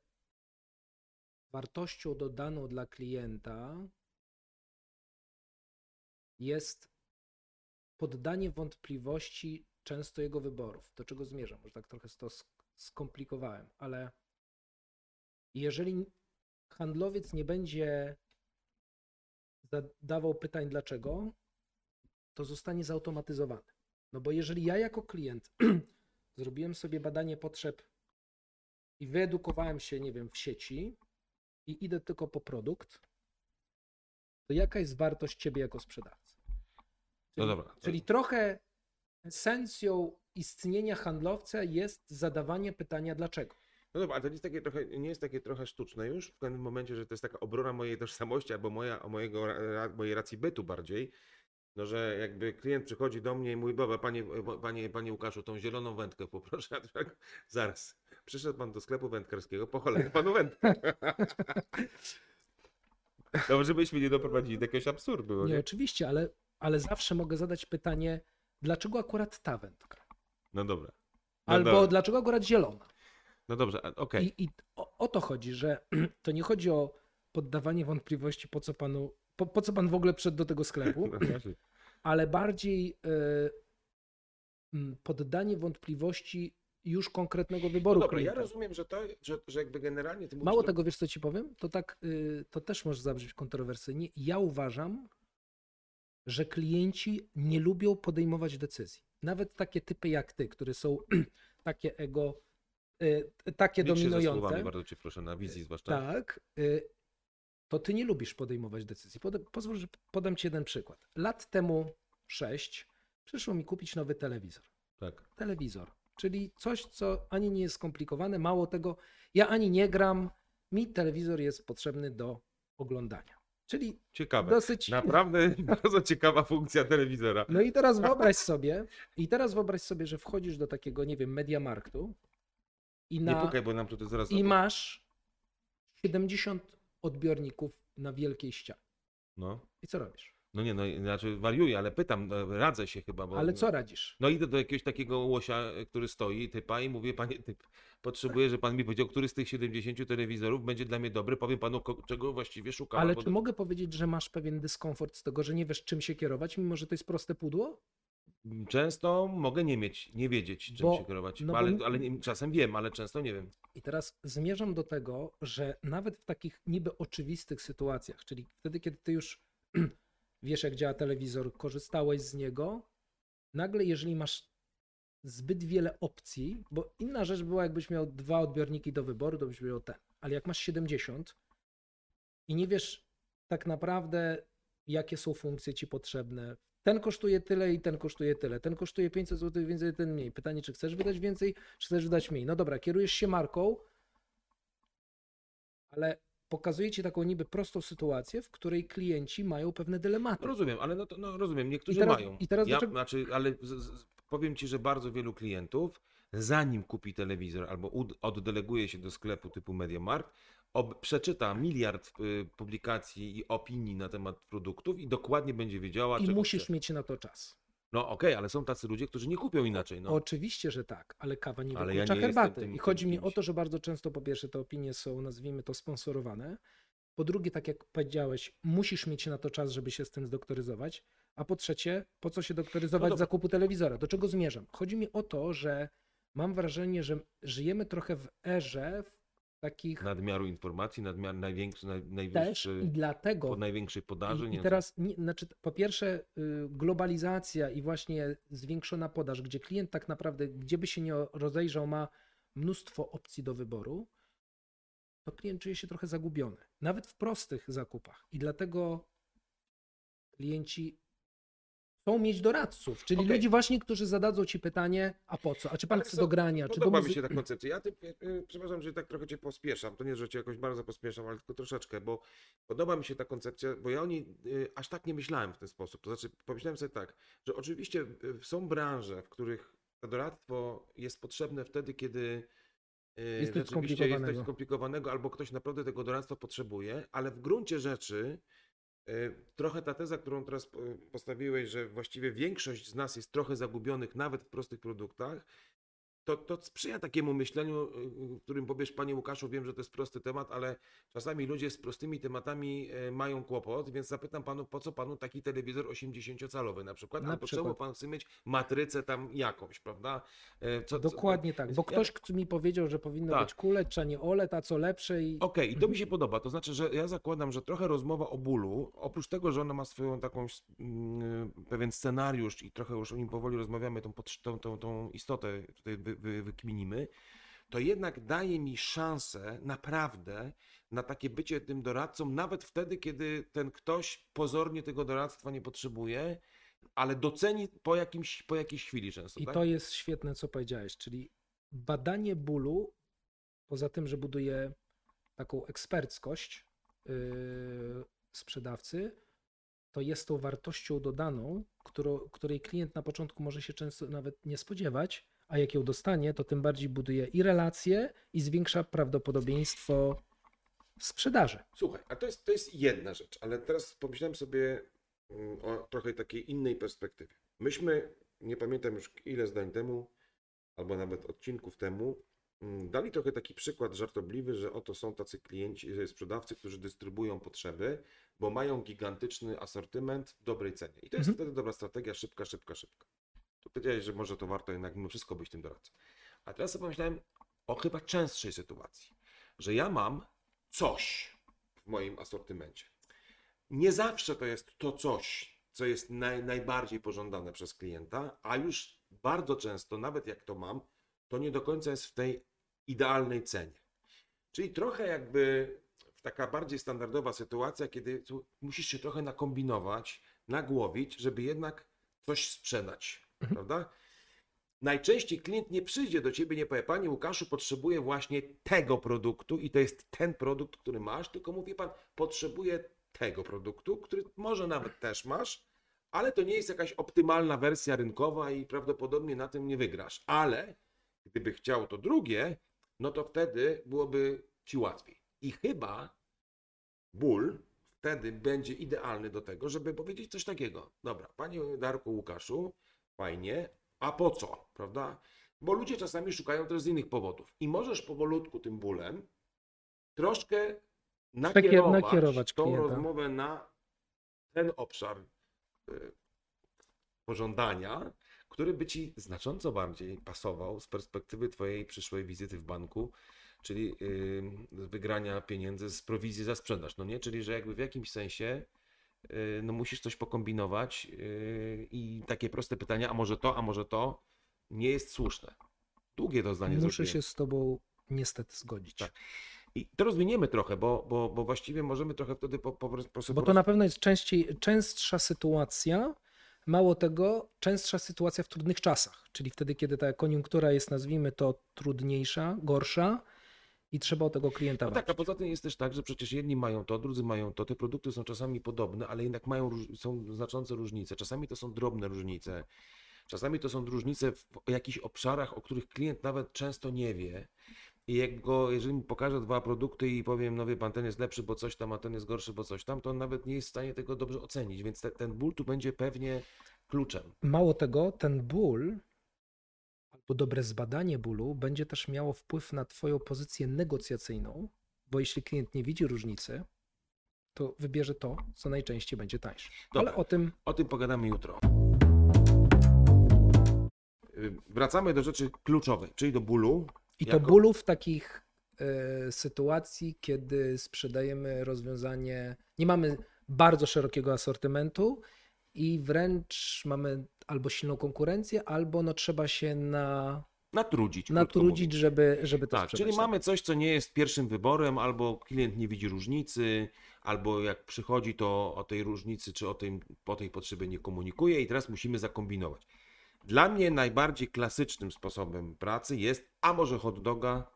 wartością dodaną dla klienta jest poddanie wątpliwości często jego wyborów. Do czego zmierzam? Może tak trochę to sk- skomplikowałem, ale jeżeli handlowiec nie będzie zadawał pytań dlaczego, to zostanie zautomatyzowany. No bo jeżeli ja jako klient zrobiłem sobie badanie potrzeb i wyedukowałem się, nie wiem, w sieci i idę tylko po produkt, to jaka jest wartość ciebie jako sprzedawcy? No Czyli, dobra, to- czyli trochę esencją istnienia handlowca jest zadawanie pytania dlaczego. No dobra, ale to nie jest takie trochę, nie jest takie trochę sztuczne już w pewnym momencie, że to jest taka obrona mojej tożsamości albo moja, mojego, mojej racji bytu bardziej. No, że jakby klient przychodzi do mnie i mówi, dobra, panie, panie, panie Łukaszu, tą zieloną wędkę poproszę. A tak, zaraz, przyszedł pan do sklepu wędkarskiego, po cholerę panu wędkę. No, żebyśmy nie doprowadzili do jakiegoś absurdu. no Nie, Nie? oczywiście, ale, ale zawsze mogę zadać pytanie, dlaczego akurat ta wędka? No dobra. No Albo dobra. dlaczego akurat zielona? No dobrze, okej. I, i o, o to chodzi, że to nie chodzi o poddawanie wątpliwości, po co panu, po, po co pan w ogóle przyszedł do tego sklepu, No ale bardziej y, poddanie wątpliwości już konkretnego wyboru No dobra, ja klienta. rozumiem, że to, że, że jakby generalnie ty Mało tego, wiesz co ci powiem? To tak, y, to też może zabrzmieć kontrowersyjnie. Ja uważam, że klienci nie lubią podejmować decyzji. Nawet takie typy jak ty, które są takie ego, takie Licz się ze dominujące. słowami, bardzo cię proszę, na wizji zwłaszcza. Tak, y, to ty nie lubisz podejmować decyzji. Pozwól, że podam ci jeden przykład. Lat temu sześć przyszło mi kupić nowy telewizor. tak. Telewizor, czyli coś, co ani nie jest skomplikowane, mało tego, ja ani nie gram, mi telewizor jest potrzebny do oglądania. Czyli Ciekawe. dosyć. Naprawdę bardzo ciekawa funkcja telewizora. No i teraz wyobraź sobie, i teraz wyobraź sobie, że wchodzisz do takiego, nie wiem, Mediamarktu i Nie na, pukaj, bo nam tutaj zaraz... i masz 70 odbiorników na wielkiej ścianie. No. I co robisz? no nie, no znaczy wariuję, ale pytam, e, radzę się chyba, bo... Ale co radzisz? No idę do jakiegoś takiego łosia, e, który stoi, typa i mówię, panie typ, potrzebuję, że pan mi powiedział, który z tych 70 telewizorów będzie dla mnie dobry, powiem panu, czego właściwie szukam. Ale czy mogę powiedzieć, że masz pewien dyskomfort z tego, że nie wiesz, czym się kierować, mimo że to jest proste pudło? Często mogę nie mieć, nie wiedzieć, czym Bo- się kierować, no bo- ale, ale nie, czasem wiem, ale często nie wiem. I teraz zmierzam do tego, że nawet w takich niby oczywistych sytuacjach, czyli wtedy, kiedy ty już wiesz, jak działa telewizor, korzystałeś z niego, nagle, jeżeli masz zbyt wiele opcji, bo inna rzecz była, jakbyś miał dwa odbiorniki do wyboru, to byś miał ten, ale jak masz 70 i nie wiesz tak naprawdę, jakie są funkcje ci potrzebne, ten kosztuje tyle i ten kosztuje tyle, ten kosztuje 500 zł więcej, ten mniej. Pytanie, czy chcesz wydać więcej, czy chcesz wydać mniej. No dobra, kierujesz się marką, ale pokazuje ci taką niby prostą sytuację, w której klienci mają pewne dylematy. Rozumiem, ale no, to, no rozumiem, niektórzy I teraz- mają. i teraz ja, dlaczego- znaczy, ale z, z, powiem ci, że bardzo wielu klientów, zanim kupi telewizor albo ud, oddeleguje się do sklepu typu MediaMarkt, ob, przeczyta miliard y, publikacji i opinii na temat produktów i dokładnie będzie wiedziała, I czego musisz chce. mieć na to czas. No okej, ale są tacy ludzie, którzy nie kupią inaczej. No. Oczywiście, że tak, ale kawa nie Ale ja wyklucza nie jestem herbaty. tym- I chodzi mi o to, że bardzo często po pierwsze te opinie są, nazwijmy to, sponsorowane. Po drugie, tak jak powiedziałeś, musisz mieć na to czas, żeby się z tym zdoktoryzować. A po trzecie, po co się doktoryzować No z dobra. zakupu telewizora? Do czego zmierzam? Chodzi mi o to, że mam wrażenie, że żyjemy trochę w erze w takich Nadmiaru informacji, nadmiar największy, naj, też najwyższy, i dlatego po największej podaży. I, nie i teraz, nie, znaczy, po pierwsze, y, globalizacja i właśnie zwiększona podaż, gdzie klient tak naprawdę, gdzie by się nie rozejrzał, ma mnóstwo opcji do wyboru, to klient czuje się trochę zagubiony. Nawet w prostych zakupach. I dlatego klienci chcą mieć doradców, czyli Okej. ludzi właśnie, którzy zadadzą ci pytanie, a po co? A czy pan Ale chce co- do grania? Czy do Podoba mi muzy- się ta koncepcja. Ja ty, y, przepraszam, że tak trochę cię pospieszam. To nie, że cię jakoś bardzo pospieszam, ale tylko troszeczkę, bo podoba mi się ta koncepcja, bo ja o niej y, aż tak nie myślałem w ten sposób. To znaczy, pomyślałem sobie tak, że oczywiście są branże, w których to doradztwo jest potrzebne wtedy, kiedy Jest coś rzeczywiście jest coś skomplikowanego. skomplikowanego, albo ktoś naprawdę tego doradztwa potrzebuje, ale w gruncie rzeczy trochę ta teza, którą teraz po- postawiłeś, że właściwie większość z nas jest trochę zagubionych nawet w prostych produktach, to, to sprzyja takiemu myśleniu, yy, w którym powiesz, panie Łukaszu, wiem, że to jest prosty temat, ale czasami ludzie z prostymi tematami yy, mają kłopot, więc zapytam panu, po co panu taki telewizor 80-calowy na przykład, Na albo przykład. czemu pan chce mieć matrycę tam jakąś, prawda? Yy, co- co- Dokładnie tak, bo ktoś kto mi powiedział, że powinno Tak. być QLED, a nie OLED, a co lepsze i Okej, i to Mhm. mi się podoba. To znaczy, że ja zakładam, że trochę rozmowa o bólu, oprócz tego, że ona ma swoją taką mm, pewien scenariusz i trochę już o nim powoli rozmawiamy, tą, tą, tą, tą istotę tutaj wy, wy, wykminimy, to jednak daje mi szansę naprawdę na takie bycie tym doradcą, nawet wtedy, kiedy ten ktoś pozornie tego doradztwa nie potrzebuje, ale doceni po, jakimś, po jakiejś chwili często. I tak? to jest świetne, co powiedziałeś, czyli badanie bólu, poza tym, że buduje taką eksperckość yy, sprzedawcy, to jest tą wartością dodaną, którą, której klient na początku może się często nawet nie spodziewać, a jak ją dostanie, to tym bardziej buduje i relacje, i zwiększa prawdopodobieństwo sprzedaży. Słuchaj, a to jest, to jest jedna rzecz, ale teraz pomyślałem sobie mm, o trochę takiej innej perspektywie. Myśmy, nie pamiętam już ile zdań temu, albo nawet odcinków temu, mm, dali trochę taki przykład żartobliwy, że oto są tacy klienci, e, sprzedawcy, którzy dystrybuują potrzeby, bo mają gigantyczny asortyment w dobrej cenie. I to jest Mhm. wtedy dobra strategia, szybka, szybka, szybka. Tu powiedziałeś, że może to warto jednak mimo wszystko być tym doradcą. A teraz sobie pomyślałem o chyba częstszej sytuacji, że ja mam coś w moim asortymencie. Nie zawsze to jest to coś, co jest naj, najbardziej pożądane przez klienta, a już bardzo często, nawet jak to mam, to nie do końca jest w tej idealnej cenie. Czyli trochę jakby taka bardziej standardowa sytuacja, kiedy musisz się trochę nakombinować, nagłowić, żeby jednak coś sprzedać. Prawda? Najczęściej klient nie przyjdzie do ciebie, nie powie, panie Łukaszu, potrzebuję właśnie tego produktu i to jest ten produkt, który masz, tylko mówi pan, potrzebuję tego produktu, który może nawet też masz, ale to nie jest jakaś optymalna wersja rynkowa i prawdopodobnie na tym nie wygrasz. Ale gdyby chciał to drugie, no to wtedy byłoby ci łatwiej. I chyba ból wtedy będzie idealny do tego, żeby powiedzieć coś takiego. Dobra, panie Darku Łukaszu, fajnie, a po co, prawda? Bo ludzie czasami szukają też z innych powodów. I możesz powolutku tym bólem troszkę nakierować, nakierować tą klienta. rozmowę na ten obszar y, pożądania, który by ci znacząco bardziej pasował z perspektywy twojej przyszłej wizyty w banku, czyli wygrania pieniędzy z prowizji za sprzedaż, no nie? Czyli, że jakby w jakimś sensie no musisz coś pokombinować y, i takie proste pytania, a może to, a może to, nie jest słuszne. Długie to zdanie Muszę zrobiłem. się z tobą niestety zgodzić. Tak. I to rozwiniemy trochę, bo, bo, bo właściwie możemy trochę wtedy po, po, po, po Bo to na pewno jest częściej, częstsza sytuacja. Mało tego, częstsza sytuacja w trudnych czasach, czyli wtedy, kiedy ta koniunktura jest, nazwijmy to, trudniejsza, gorsza i trzeba o tego klienta No tak, a poza tym jest też tak, że przecież jedni mają to, drudzy mają to. Te produkty są czasami podobne, ale jednak mają są znaczące różnice. Czasami to są drobne różnice. Czasami to są różnice w jakichś obszarach, o których klient nawet często nie wie. I jak go, jeżeli mi pokażę dwa produkty i powiem, no wie pan, ten jest lepszy, bo coś tam, a ten jest gorszy, bo coś tam, to on nawet nie jest w stanie tego dobrze ocenić. Więc te, ten ból tu będzie pewnie kluczem. Mało tego, ten ból albo dobre zbadanie bólu będzie też miało wpływ na Twoją pozycję negocjacyjną, bo jeśli klient nie widzi różnicy, to wybierze to, co najczęściej będzie tańsze. Dobra. Ale o tym O tym pogadamy jutro. Y, Wracamy do rzeczy kluczowej, czyli do bólu. I to Jako- bólu w takich e, sytuacji, kiedy sprzedajemy rozwiązanie, nie mamy bardzo szerokiego asortymentu i wręcz mamy albo silną konkurencję, albo no trzeba się na, Natrudzić. natrudzić, żeby, żeby to Tak, czyli mamy coś, co nie jest pierwszym wyborem, albo klient nie widzi różnicy, albo jak przychodzi, to o tej różnicy czy o tej, o tej potrzebie nie komunikuje i teraz musimy zakombinować. Dla mnie najbardziej klasycznym sposobem pracy jest, a może hot doga,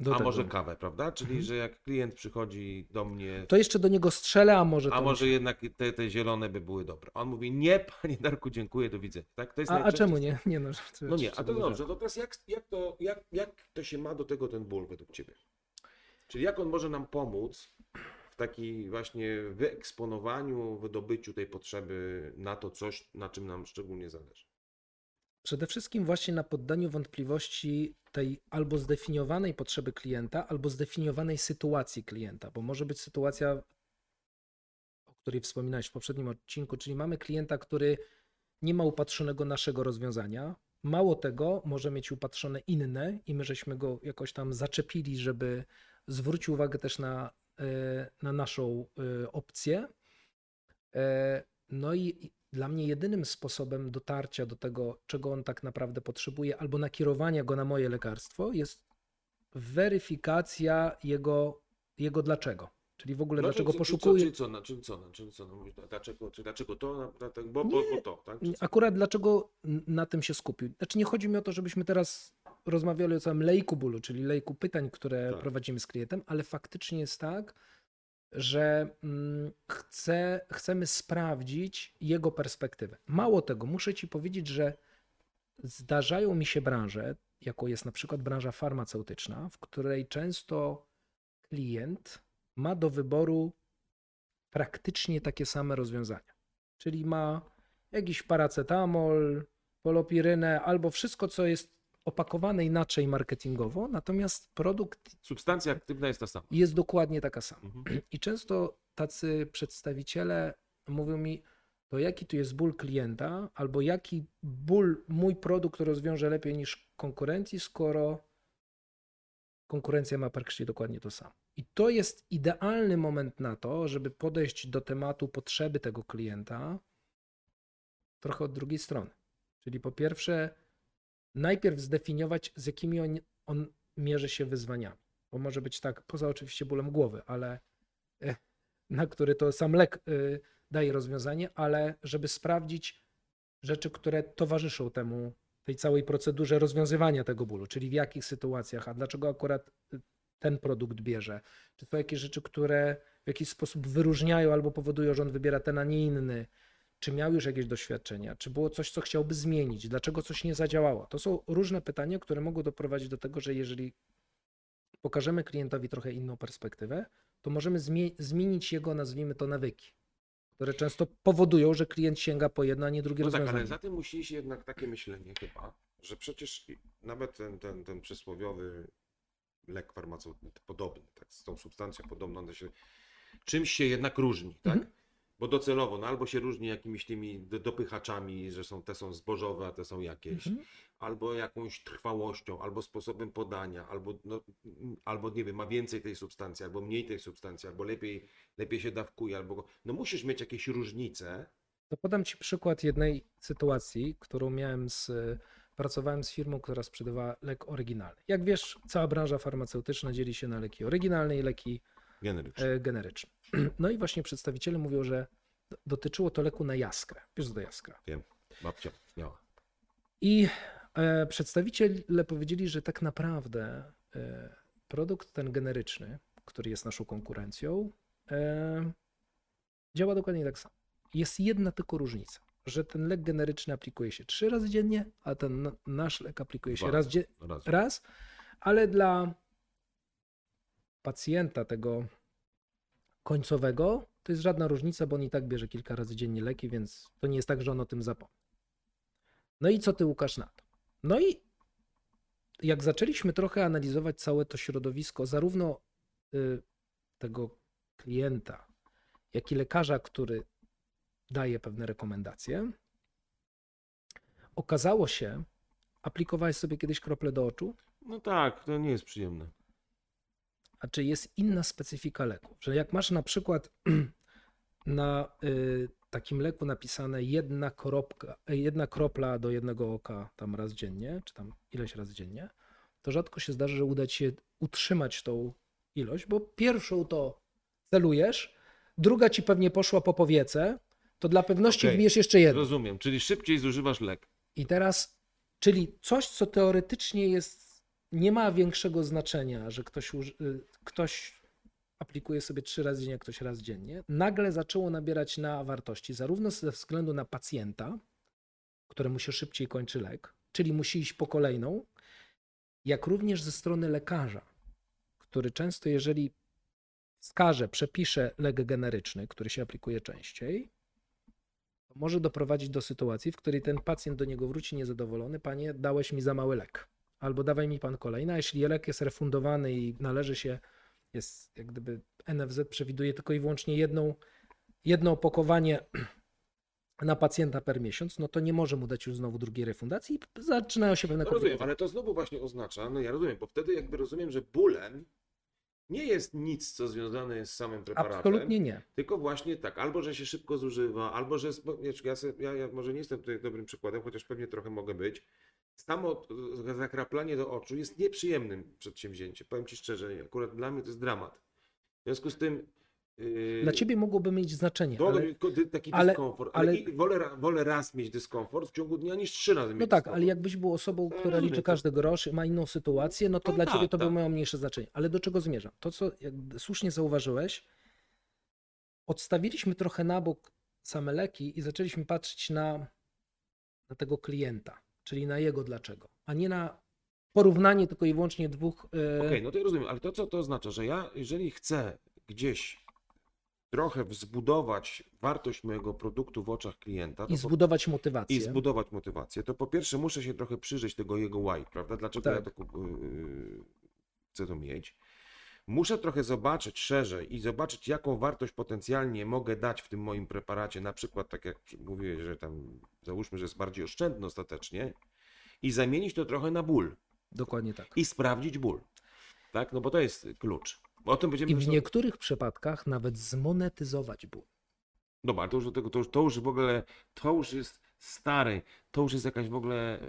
Do a tego. może kawę, prawda? Czyli, Mhm. że jak klient przychodzi do mnie, To jeszcze do niego strzelę, a może a może się- jednak te, te zielone by były dobre. On mówi, nie, panie Darku, dziękuję, do widzenia. Tak? To jest A, a czemu nie? Nie no, No nie, a to dobrze, to teraz jak, jak, to, jak, jak to się ma do tego ten ból według Ciebie? Czyli jak on może nam pomóc w takiej właśnie wyeksponowaniu, wydobyciu tej potrzeby na to coś, na czym nam szczególnie zależy? Przede wszystkim właśnie na poddaniu wątpliwości tej albo zdefiniowanej potrzeby klienta, albo zdefiniowanej sytuacji klienta, bo może być sytuacja, o której wspominałeś w poprzednim odcinku, czyli mamy klienta, który nie ma upatrzonego naszego rozwiązania. Mało tego, może mieć upatrzone inne i my żeśmy go jakoś tam zaczepili, żeby zwrócił uwagę też na, e, na naszą e, opcję. E, No i i dla mnie jedynym sposobem dotarcia do tego, czego on tak naprawdę potrzebuje, albo nakierowania go na moje lekarstwo, jest weryfikacja jego, jego dlaczego. Czyli w ogóle No, dlaczego czyli, poszukuje. Czyli co, co, czyli co, czyli co no, dlaczego, czy dlaczego to, na- na- bo, bo, bo to, tak? Czy? Akurat dlaczego na tym się skupił? Znaczy nie chodzi mi o to, żebyśmy teraz rozmawiali o całym lejku bólu, czyli lejku pytań, które Tak. prowadzimy z klientem, ale faktycznie jest tak, że mm, chcę, chcemy sprawdzić jego perspektywę. Mało tego, muszę ci powiedzieć, że zdarzają mi się branże, jaką jest na przykład branża farmaceutyczna, w której często klient ma do wyboru praktycznie takie same rozwiązania. Czyli ma jakiś paracetamol, polopirynę albo wszystko, co jest opakowane inaczej marketingowo, natomiast produkt Substancja aktywna jest ta sama. jest dokładnie taka sama. Mhm. I często tacy przedstawiciele mówią mi, to jaki tu jest ból klienta, albo jaki ból mój produkt rozwiąże lepiej niż konkurencji, skoro konkurencja ma praktycznie dokładnie to samo. I to jest idealny moment na to, żeby podejść do tematu potrzeby tego klienta trochę od drugiej strony. Czyli po pierwsze, najpierw zdefiniować, z jakimi on, on mierzy się wyzwaniami. Bo może być tak, poza oczywiście bólem głowy, ale e, na który to sam lek e, daje rozwiązanie, ale żeby sprawdzić rzeczy, które towarzyszą temu, tej całej procedurze rozwiązywania tego bólu, czyli w jakich sytuacjach, a dlaczego akurat y, ten produkt bierze. Czy są jakieś rzeczy, które w jakiś sposób wyróżniają albo powodują, że on wybiera ten, a nie inny. Czy miał już jakieś doświadczenia? Czy było coś, co chciałby zmienić? Dlaczego coś nie zadziałało? To są różne pytania, które mogą doprowadzić do tego, że jeżeli pokażemy klientowi trochę inną perspektywę, to możemy zmie- zmienić jego, nazwijmy to, nawyki, które często powodują, że klient sięga po jedno, a nie drugie No tak, rozwiązanie. ale za tym musi iść jednak takie myślenie chyba, że przecież nawet ten, ten, ten przysłowiowy lek farmaceutyczny, podobny, tak, z tą substancją podobną, się, czymś się jednak różni, tak? Mhm. Bo docelowo, no albo się różni jakimiś tymi do- dopychaczami, że są te są zbożowe, a te są jakieś, Mhm. albo jakąś trwałością, albo sposobem podania, albo, no, albo nie wiem, ma więcej tej substancji, albo mniej tej substancji, albo lepiej, lepiej się dawkuje, albo no musisz mieć jakieś różnice, To podam Ci przykład jednej sytuacji, którą miałem z. Pracowałem z firmą, która sprzedawała lek oryginalny. Jak wiesz, cała branża farmaceutyczna dzieli się na leki oryginalne i leki generyczne. e. No i właśnie przedstawiciele mówią, że dotyczyło to leku na jaskrę. Wiesz, co to jaskra. Wiem, babcia miała. I e, przedstawiciele powiedzieli, że tak naprawdę e, produkt ten generyczny, który jest naszą konkurencją, działa dokładnie tak samo. Jest jedna tylko różnica, że ten lek generyczny aplikuje się trzy razy dziennie, a ten na- nasz lek aplikuje się Dwa. raz, Raz. raz, ale dla pacjenta tego końcowego to jest żadna różnica, bo on i tak bierze kilka razy dziennie leki, więc to nie jest tak, że on o tym zapomni. No i co ty, Łukasz, na to? No i jak zaczęliśmy trochę analizować całe to środowisko, zarówno y, tego klienta, jak i lekarza, który daje pewne rekomendacje, okazało się, aplikowałeś sobie kiedyś krople do oczu, No tak, to nie jest przyjemne. A czy jest inna specyfika leku? Że jak masz na przykład na y, takim leku napisane jedna, kropka, jedna kropla do jednego oka tam raz dziennie, czy tam ileś razy dziennie, to rzadko się zdarzy, że uda ci się utrzymać tą ilość, bo pierwszą to celujesz, druga ci pewnie poszła po powiece, to dla pewności Okej, wbijesz jeszcze jedną. Rozumiem, czyli szybciej zużywasz lek. I teraz, czyli coś, co teoretycznie jest nie ma większego znaczenia, że ktoś, y, ktoś aplikuje sobie trzy razy dziennie, ktoś raz dziennie, nagle zaczęło nabierać na wartości, zarówno ze względu na pacjenta, któremu się szybciej kończy lek, czyli musi iść po kolejną, jak również ze strony lekarza, który często, jeżeli wskaże, przepisze lek generyczny, który się aplikuje częściej, może doprowadzić do sytuacji, w której ten pacjent do niego wróci niezadowolony, panie, dałeś mi za mały lek, albo dawaj mi pan kolejny, a jeśli lek jest refundowany i należy się, jest jak gdyby NFZ przewiduje tylko i wyłącznie jedną, jedno opakowanie na pacjenta per miesiąc, no to nie może mu dać już znowu drugiej refundacji i zaczynają się pewne No rozumiem, ale to znowu właśnie oznacza, no ja rozumiem, bo wtedy jakby rozumiem, że bólem nie jest nic, co związane jest z samym preparatem. Absolutnie nie. Tylko właśnie tak, albo że się szybko zużywa, albo że. Ja, ja, ja może nie jestem tutaj dobrym przykładem, chociaż pewnie trochę mogę być. Samo zakraplanie do oczu jest nieprzyjemnym przedsięwzięciem. Powiem Ci szczerze, akurat dla mnie to jest dramat. W związku z tym. Yy, Dla ciebie mogłoby mieć znaczenie, ale, taki ale- dyskomfort, ale, ale- wolę, wolę raz mieć dyskomfort w ciągu dnia niż trzy razy mieć no tak, dyskomfort. ale jakbyś był osobą, która rozumiem, liczy każdy grosz, ma inną sytuację, no to No dla tak, ciebie to by tak. miało mniejsze znaczenie. Ale do czego zmierzam? To, co słusznie zauważyłeś, odstawiliśmy trochę na bok same leki i zaczęliśmy patrzeć na, na tego klienta, czyli na jego dlaczego, a nie na porównanie tylko i wyłącznie dwóch. e, Okej, no to ja rozumiem, ale to co to oznacza, że ja jeżeli chcę gdzieś trochę wzbudować wartość mojego produktu w oczach klienta I po- zbudować motywację. i zbudować motywację, to po pierwsze muszę się trochę przyjrzeć tego jego why, prawda? Dlaczego ja Tak. to kup- yy, chcę to mieć. Muszę trochę zobaczyć szerzej i zobaczyć, jaką wartość potencjalnie mogę dać w tym moim preparacie. Na przykład, tak jak mówiłeś, że tam załóżmy, że jest bardziej oszczędny ostatecznie, i zamienić to trochę na ból Dokładnie tak. i sprawdzić ból. Tak? No bo to jest klucz. O tym będziemy I w zresztą- niektórych przypadkach nawet zmonetyzować ból. Dobra, ale to już, do tego, to, już, to już w ogóle, to już jest stary, to już jest jakaś w ogóle e,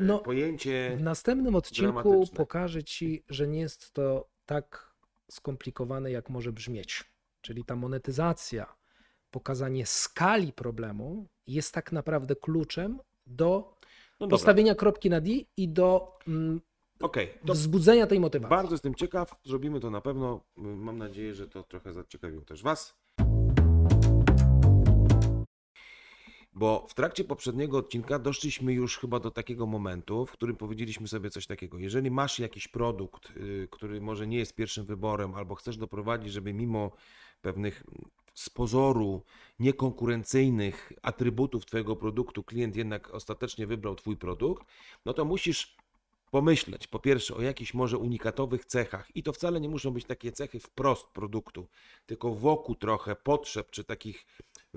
No, e, pojęcie. W następnym odcinku dramatyczne. pokażę Ci, że nie jest to tak skomplikowane, jak może brzmieć. Czyli ta monetyzacja, pokazanie skali problemu jest tak naprawdę kluczem do No postawienia kropki na D i do mm, to wzbudzenia tej motywacji. bardzo jestem ciekaw, zrobimy to na pewno. Mam nadzieję, że to trochę zaciekawiło też Was. Bo w trakcie poprzedniego odcinka doszliśmy już chyba do takiego momentu, w którym powiedzieliśmy sobie coś takiego. Jeżeli masz jakiś produkt, y, który może nie jest pierwszym wyborem, albo chcesz doprowadzić, żeby mimo pewnych z pozoru niekonkurencyjnych atrybutów Twojego produktu klient jednak ostatecznie wybrał Twój produkt, no to musisz pomyśleć po pierwsze o jakichś może unikatowych cechach i to wcale nie muszą być takie cechy wprost produktu, tylko wokół trochę potrzeb czy takich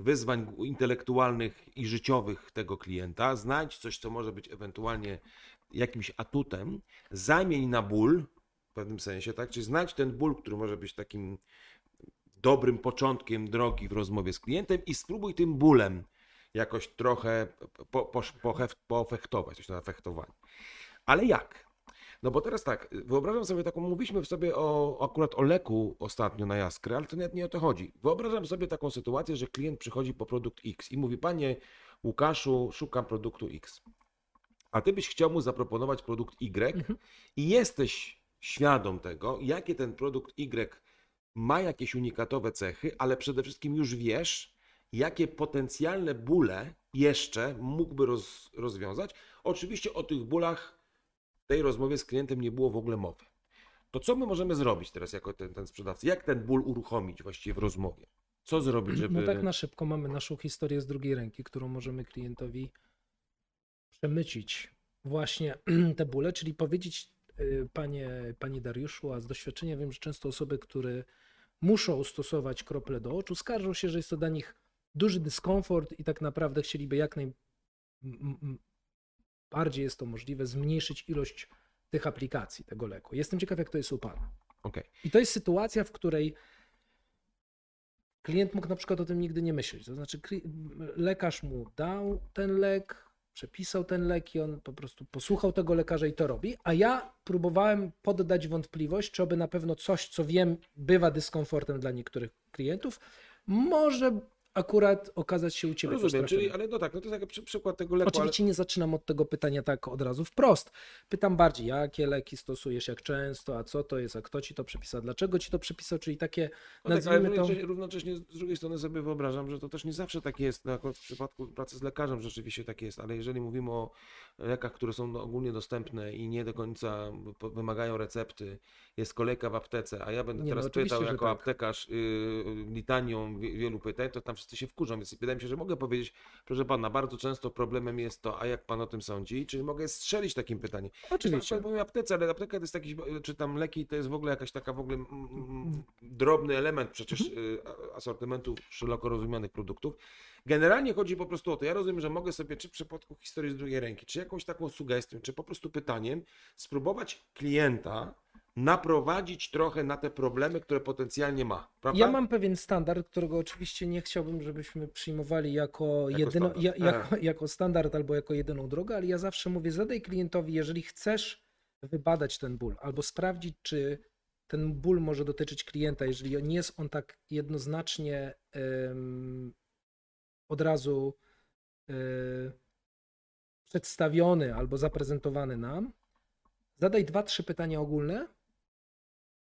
wyzwań intelektualnych i życiowych tego klienta. Znajdź coś, co może być ewentualnie jakimś atutem, zamień na ból w pewnym sensie, tak? Czyli znajdź ten ból, który może być takim dobrym początkiem drogi w rozmowie z klientem i spróbuj tym bólem jakoś trochę po, po, pohef- poefektować, coś na efektowanie. Ale jak? No bo teraz tak, wyobrażam sobie taką, mówiliśmy sobie o, akurat o leku ostatnio na jaskrę, ale to nawet nie o to chodzi. Wyobrażam sobie taką sytuację, że klient przychodzi po produkt X i mówi, panie Łukaszu, szukam produktu X. A ty byś chciał mu zaproponować produkt Y Mhm. i jesteś świadom tego, jakie ten produkt Y ma jakieś unikatowe cechy, ale przede wszystkim już wiesz, jakie potencjalne bóle jeszcze mógłby roz, rozwiązać. Oczywiście o tych bólach w tej rozmowie z klientem nie było w ogóle mowy. To co my możemy zrobić teraz jako ten, ten sprzedawca? Jak ten ból uruchomić właściwie w rozmowie? Co zrobić, żeby... No tak na szybko mamy naszą historię z drugiej ręki, którą możemy klientowi przemycić właśnie te bóle, czyli powiedzieć y, panie, panie Dariuszu, a z doświadczenia wiem, że często osoby, które muszą stosować krople do oczu, skarżą się, że jest to dla nich duży dyskomfort i tak naprawdę chcieliby jak najbardziej jest to możliwe zmniejszyć ilość tych aplikacji, tego leku. Jestem ciekaw, jak to jest u Pana. Okej. I to jest sytuacja, w której klient mógł na przykład o tym nigdy nie myśleć. To znaczy, lekarz mu dał ten lek, przepisał ten lek i on po prostu posłuchał tego lekarza i to robi. A ja próbowałem poddać wątpliwość, czy aby na pewno coś, co wiem, bywa dyskomfortem dla niektórych klientów, może akurat okazać się u ciebie Rozumiem, czyli, ale no tak, no to jest taki przy, przykład tego leku, Oczywiście nie zaczynam od tego pytania tak od razu wprost. Pytam bardziej, jakie leki stosujesz, jak często, a co to jest, a kto ci to przepisał, dlaczego ci to przepisał, czyli takie ale, no tak, ale nazwijmy to... równocześnie, równocześnie z drugiej strony sobie wyobrażam, że to też nie zawsze tak jest, no, akurat w przypadku pracy z lekarzem rzeczywiście tak jest, ale jeżeli mówimy o lekach, które są no, ogólnie dostępne i nie do końca wymagają recepty, jest kolejka w aptece, a ja będę Nie, no teraz oczywiście, pytał jako tak. aptekarz yy, litanią wie- wielu pytań, to tam wszyscy się wkurzą, więc wydaje mi się, że mogę powiedzieć, proszę pana, bardzo często problemem jest to, a jak pan o tym sądzi, czyli mogę strzelić takim pytaniem. Oczywiście. Powiem aptece, ale apteka to jest jakiś, czy tam leki to jest w ogóle jakaś taka w ogóle mm, mm, drobny element przecież y, a- asortymentu szeroko rozumianych produktów. Generalnie chodzi po prostu o to, ja rozumiem, że mogę sobie czy w przypadku historii z drugiej ręki, czy jakąś taką sugestią, czy po prostu pytaniem spróbować klienta naprowadzić trochę na te problemy, które potencjalnie ma. Prawda? Ja mam pewien standard, którego oczywiście nie chciałbym, żebyśmy przyjmowali jako, Jako jedyno, standard. ja, jako, jako standard albo jako jedyną drogę, ale ja zawsze mówię, zadaj klientowi, jeżeli chcesz wybadać ten ból albo sprawdzić, czy ten ból może dotyczyć klienta, jeżeli nie jest on tak jednoznacznie em, od razu e, przedstawiony albo zaprezentowany nam, zadaj dwa, trzy pytania ogólne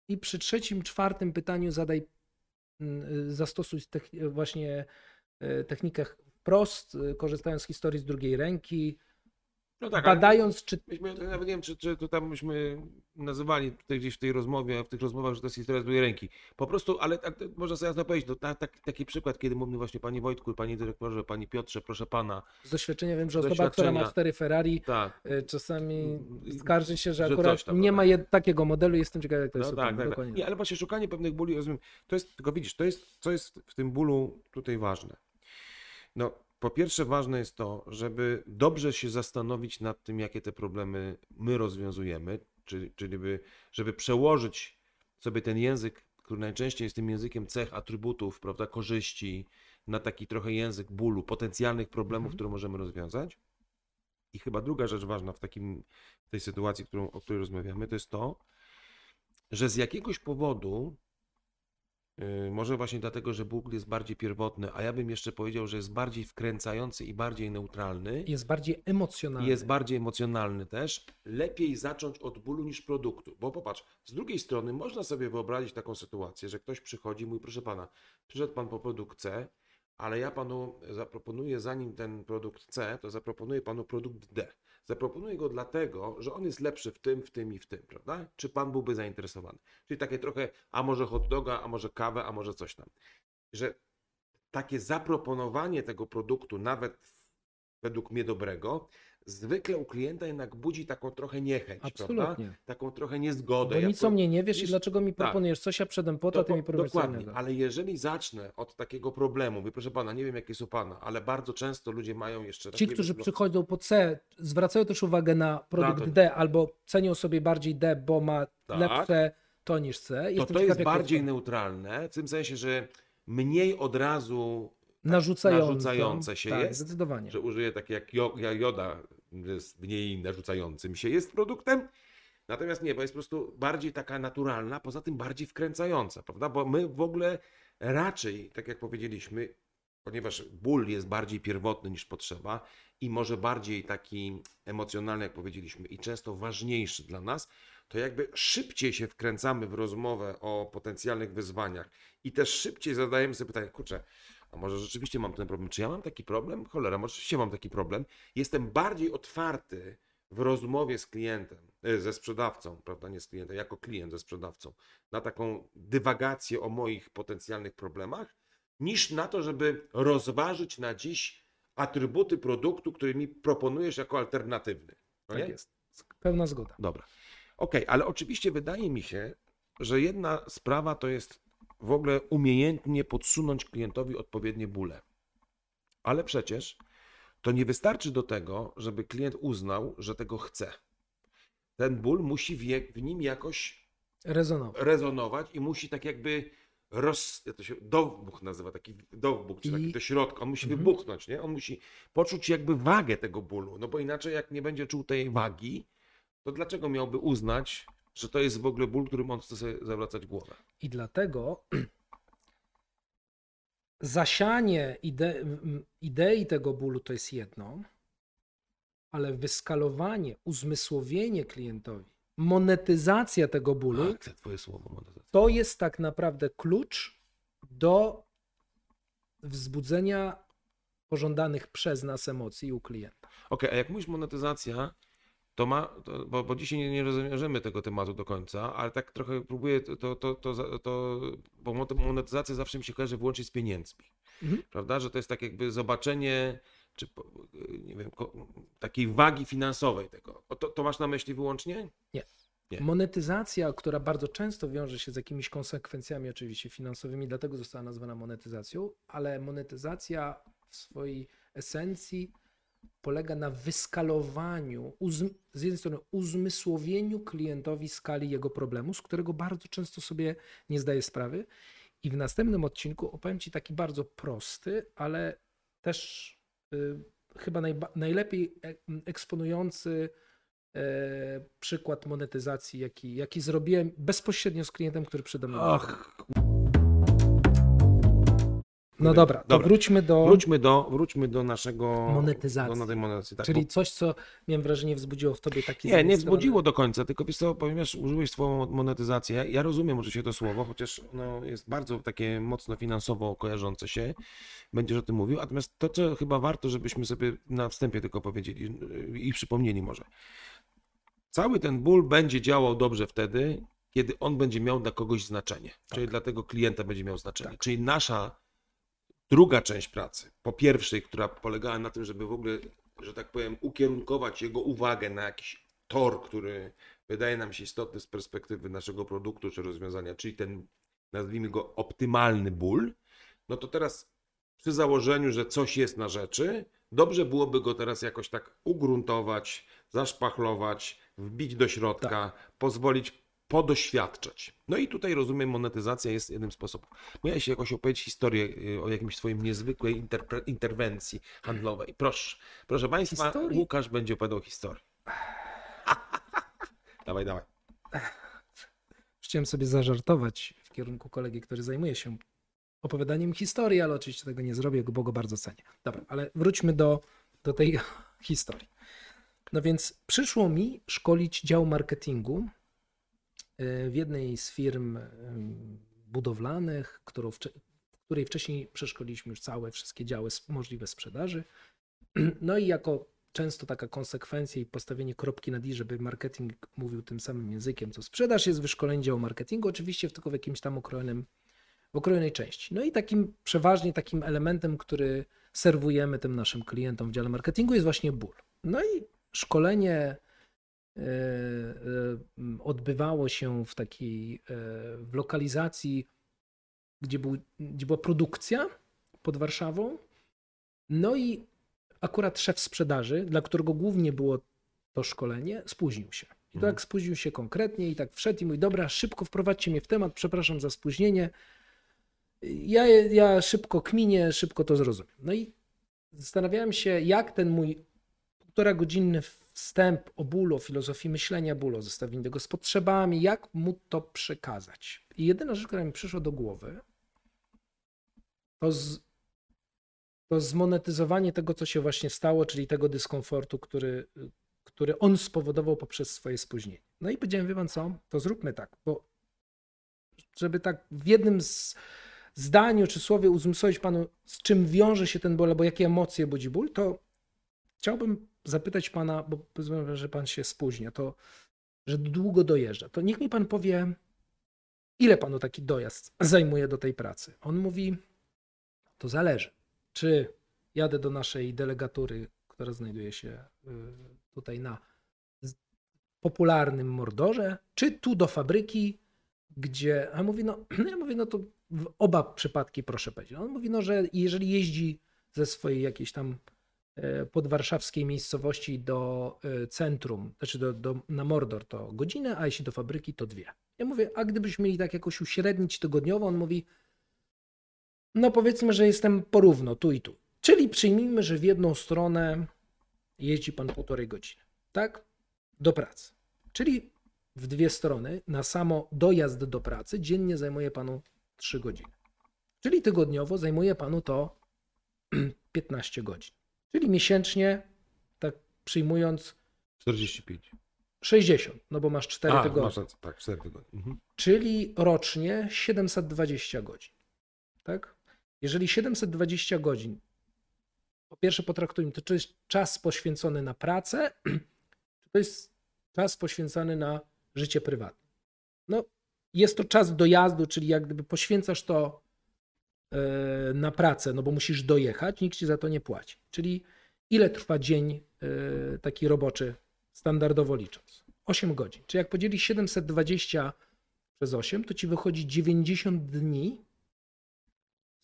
i przy trzecim, czwartym pytaniu zadaj, mm, zastosuj techni- właśnie e, technikę wprost, e, korzystając z historii z drugiej ręki, no tak, badając, czy Myśmy, nawet nie wiem, czy, czy to tam myśmy nazywali tutaj gdzieś w tej rozmowie, w tych rozmowach, że to jest historia z drugiej ręki. Po prostu, ale tak, można sobie jasno powiedzieć, no, ta, tak, taki przykład, kiedy mówimy właśnie Panie Wojtku, Panie Dyrektorze, Panie Piotrze, proszę Pana, z doświadczenia wiem, że osoba, która ma cztery Ferrari, tak, e, czasami Mm, skarży się, że że akurat tam, nie ma jed- takiego modelu. Jestem ciekaw, jak to jest no u tak, tak, tak. Nie, ale właśnie szukanie pewnych bóli, rozumiem, to jest, tylko widzisz, to jest, co jest w tym bólu tutaj ważne. No, po pierwsze ważne jest to, żeby dobrze się zastanowić nad tym, jakie te problemy my rozwiązujemy, czyli, czyli by, żeby przełożyć sobie ten język, który najczęściej jest tym językiem cech, atrybutów, prawda, korzyści, na taki trochę język bólu, potencjalnych problemów, Mhm. które możemy rozwiązać. I chyba druga rzecz ważna w takim, w tej sytuacji, którą, o której rozmawiamy, to jest to, że z jakiegoś powodu, może właśnie dlatego, że ból jest bardziej pierwotny, a ja bym jeszcze powiedział, że jest bardziej wkręcający i bardziej neutralny, Jest bardziej emocjonalny. jest bardziej emocjonalny też, lepiej zacząć od bólu niż produktu. Bo popatrz, z drugiej strony można sobie wyobrazić taką sytuację, że ktoś przychodzi i mówi, proszę pana, przyszedł pan po produkt C, ale ja panu zaproponuję, zanim ten produkt C, to zaproponuję panu produkt D. Zaproponuję go dlatego, że on jest lepszy w tym, w tym i w tym, prawda? Czy pan byłby zainteresowany? Czyli takie trochę, a może hot doga, a może kawę, a może coś tam. Że takie zaproponowanie tego produktu, nawet według mnie dobrego, zwykle u klienta jednak budzi taką trochę niechęć, prawda? Absolutnie. Taką trochę niezgodę. Bo Ja nic o mnie nie wiesz i wiesz, dlaczego mi tak. proponujesz coś, ja przedem po to, a ty mi proponujesz Dokładnie, ale jeżeli zacznę od takiego problemu, mówię, proszę pana, nie wiem jakie jest u pana, ale bardzo często ludzie mają jeszcze Ci, którzy wygl- przychodzą po C, zwracają też uwagę na produkt Na to. D albo cenią sobie bardziej D, bo ma Tak. lepsze to niż C. to Jestem to ciekaw, jest bardziej neutralne, w tym sensie, że mniej od razu narzucające, narzucające się tak, jest, Zdecydowanie. że użyję takie jak jo- ja- joda, mniej narzucającym się jest produktem, natomiast nie, bo jest po prostu bardziej taka naturalna, poza tym bardziej wkręcająca, prawda? Bo my w ogóle raczej, tak jak powiedzieliśmy, ponieważ ból jest bardziej pierwotny niż potrzeba i może bardziej taki emocjonalny, jak powiedzieliśmy, i często ważniejszy dla nas, to jakby szybciej się wkręcamy w rozmowę o potencjalnych wyzwaniach i też szybciej zadajemy sobie pytanie, kurczę, a może rzeczywiście mam ten problem? Czy ja mam taki problem? Cholera, może rzeczywiście mam taki problem. Jestem bardziej otwarty w rozmowie z klientem, e, ze sprzedawcą, prawda, nie z klientem, jako klient ze sprzedawcą, na taką dywagację o moich potencjalnych problemach, niż na to, żeby rozważyć na dziś atrybuty produktu, który mi proponujesz jako alternatywny. No Tak nie? jest. Pełna zgoda. Dobra. Okej, ale oczywiście wydaje mi się, że jedna sprawa to jest w ogóle umiejętnie podsunąć klientowi odpowiednie bóle. Ale przecież to nie wystarczy do tego, żeby klient uznał, że tego chce. Ten ból musi w, w nim jakoś Rezonowo. rezonować i musi tak jakby roz... To się dowbuch nazywa, taki dowbuch, czy I- taki do środka. On musi Mhm. wybuchnąć, nie? On musi poczuć jakby wagę tego bólu, no bo inaczej jak nie będzie czuł tej wagi, to dlaczego miałby uznać, że to jest w ogóle ból, którym on chce sobie zawracać głowę? I dlatego zasianie ide idei tego bólu to jest jedno, ale wyskalowanie, uzmysłowienie klientowi, monetyzacja tego bólu twoje słowo monetyzacja. to jest tak naprawdę klucz do wzbudzenia pożądanych przez nas emocji u klienta. Okej, a jak mówisz monetyzacja, to ma, to, bo, bo dzisiaj nie, nie rozwiążemy tego tematu do końca, ale tak trochę próbuję to, to, to, to, to bo mo- monetyzacja zawsze mi się kojarzy wyłącznie z pieniędzmi, Mhm. prawda? że to jest tak jakby zobaczenie, czy nie wiem, takiej wagi finansowej tego. To, to masz na myśli wyłącznie? Nie. Monetyzacja, która bardzo często wiąże się z jakimiś konsekwencjami oczywiście finansowymi, dlatego została nazwana monetyzacją, ale monetyzacja w swojej esencji polega na wyskalowaniu, z jednej strony uzmysłowieniu klientowi skali jego problemu, z którego bardzo często sobie nie zdaje sprawy. I w następnym odcinku opowiem Ci taki bardzo prosty, ale też y, chyba najlepiej e- eksponujący e, przykład monetyzacji, jaki, jaki zrobiłem bezpośrednio z klientem, który przede mną. Ach, no dobra, to dobra. wróćmy do. wróćmy do, wróćmy do naszego... Monetyzacji. Do monetyzacji, tak, czyli bo- coś, co miałem wrażenie wzbudziło w tobie taki. Nie, nie wzbudziło do końca, tylko wiesz co, ponieważ użyłeś słowa monetyzacja, ja- rozumiem oczywiście to słowo, chociaż ono jest bardzo takie mocno finansowo kojarzące się, będziesz o tym mówił, natomiast to, co chyba warto, żebyśmy sobie na wstępie tylko powiedzieli yy, i przypomnieli może. Cały ten ból będzie działał dobrze wtedy, kiedy on będzie miał dla kogoś znaczenie, czyli dla tego klienta będzie miał znaczenie. Tak. Czyli nasza druga część pracy, po pierwszej, która polegała na tym, żeby w ogóle, że tak powiem, ukierunkować jego uwagę na jakiś tor, który wydaje nam się istotny z perspektywy naszego produktu czy rozwiązania, czyli ten, nazwijmy go, optymalny ból, no to teraz przy założeniu, że coś jest na rzeczy, dobrze byłoby go teraz jakoś tak ugruntować, zaszpachlować, wbić do środka, pozwolić podoświadczać. No i tutaj rozumiem, monetyzacja jest jednym z sposobów. Miałeś jakoś opowiedzieć historię y, o jakimś swoim niezwykłej interpre- interwencji handlowej. Proszę, proszę Państwa, Historii? Łukasz będzie opowiadał historię. dawaj, dawaj. Chciałem sobie zażartować w kierunku kolegi, który zajmuje się opowiadaniem historii, ale oczywiście tego nie zrobię, bo go bardzo cenię. Dobra, ale wróćmy do, do tej historii. No więc przyszło mi szkolić dział marketingu w jednej z firm budowlanych, którą której wcześniej przeszkoliliśmy już całe wszystkie działy możliwe sprzedaży. No i jako często taka konsekwencja i postawienie kropki nad i, żeby marketing mówił tym samym językiem, co sprzedaż, jest wyszkolenie działu marketingu, oczywiście tylko w jakimś tam okrojonym, w okrojonej części. No i takim przeważnie takim elementem, który serwujemy tym naszym klientom w dziale marketingu jest właśnie ból. No i szkolenie e, e, odbywało się w takiej e, w lokalizacji, gdzie, był, gdzie była produkcja pod Warszawą. No i akurat szef sprzedaży, dla którego głównie było to szkolenie, spóźnił się. I Mhm. tak spóźnił się konkretnie i tak wszedł i mówi, dobra, szybko wprowadźcie mnie w temat, przepraszam za spóźnienie. Ja, ja szybko kminię, szybko to zrozumiem. No i zastanawiałem się, jak ten mój półtora godzinny wstęp o bólu, filozofii myślenia bólu, o zestawieniu tego z potrzebami, jak mu to przekazać. I jedyna rzecz, która mi przyszła do głowy, to, z, to zmonetyzowanie tego, co się właśnie stało, czyli tego dyskomfortu, który, który on spowodował poprzez swoje spóźnienie. No i powiedziałem, wie pan co, to zróbmy tak, bo żeby tak w jednym z zdaniu czy słowie uzmysłowić panu, z czym wiąże się ten ból, albo jakie emocje budzi ból, to chciałbym zapytać pana, bo pozwolę, że pan się spóźnia, to że długo dojeżdża. To niech mi pan powie, ile panu taki dojazd zajmuje do tej pracy. On mówi, to zależy. Czy jadę do naszej delegatury, która znajduje się y, tutaj na popularnym Mordorze, czy tu do fabryki, gdzie. A mówi, no, ja mówię, no to w oba przypadki proszę powiedzieć. On mówi, no, że jeżeli jeździ ze swojej jakiejś tam podwarszawskiej miejscowości do e, centrum, znaczy do, do, na Mordor, to godzinę, a jeśli do fabryki, to dwie. Ja mówię, a gdybyśmy mieli tak jakoś uśrednić tygodniowo, on mówi, no powiedzmy, że jestem porówno tu i tu. Czyli przyjmijmy, że w jedną stronę jeździ pan półtorej godziny, tak? Do pracy. Czyli w dwie strony na samo dojazd do pracy dziennie zajmuje panu trzy godziny. Czyli tygodniowo zajmuje panu to 15 godzin. Czyli miesięcznie, tak przyjmując 45. 60, no bo masz 4 A, tygodnie. masz rację, tak, 4 tygodnie. Mhm. Czyli rocznie 720 godzin. Tak? Jeżeli 720 godzin, po pierwsze potraktujmy, to czy jest czas poświęcony na pracę, czy to jest czas poświęcony na życie prywatne. No, jest to czas dojazdu, czyli jak gdyby poświęcasz to na pracę, no bo musisz dojechać, nikt ci za to nie płaci. Czyli ile trwa dzień e, taki roboczy, standardowo licząc? 8 godzin. Czyli jak podzielisz 720 przez 8, to ci wychodzi 90 dni,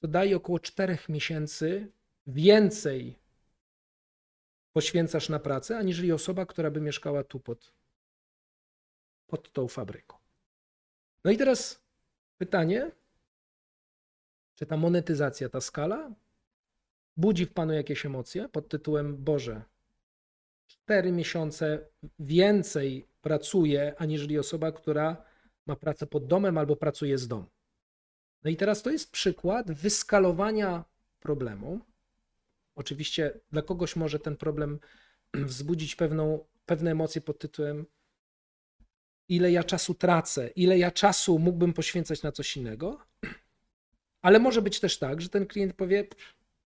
co daje około 4 miesięcy więcej poświęcasz na pracę, aniżeli osoba, która by mieszkała tu pod, pod tą fabryką. No i teraz pytanie, czy ta monetyzacja, ta skala budzi w Panu jakieś emocje pod tytułem Boże, cztery miesiące więcej pracuje, aniżeli osoba, która ma pracę pod domem albo pracuje z domu. No i teraz to jest przykład wyskalowania problemu. Oczywiście dla kogoś może ten problem wzbudzić pewną, pewne emocje pod tytułem ile ja czasu tracę, ile ja czasu mógłbym poświęcać na coś innego, ale może być też tak, że ten klient powie,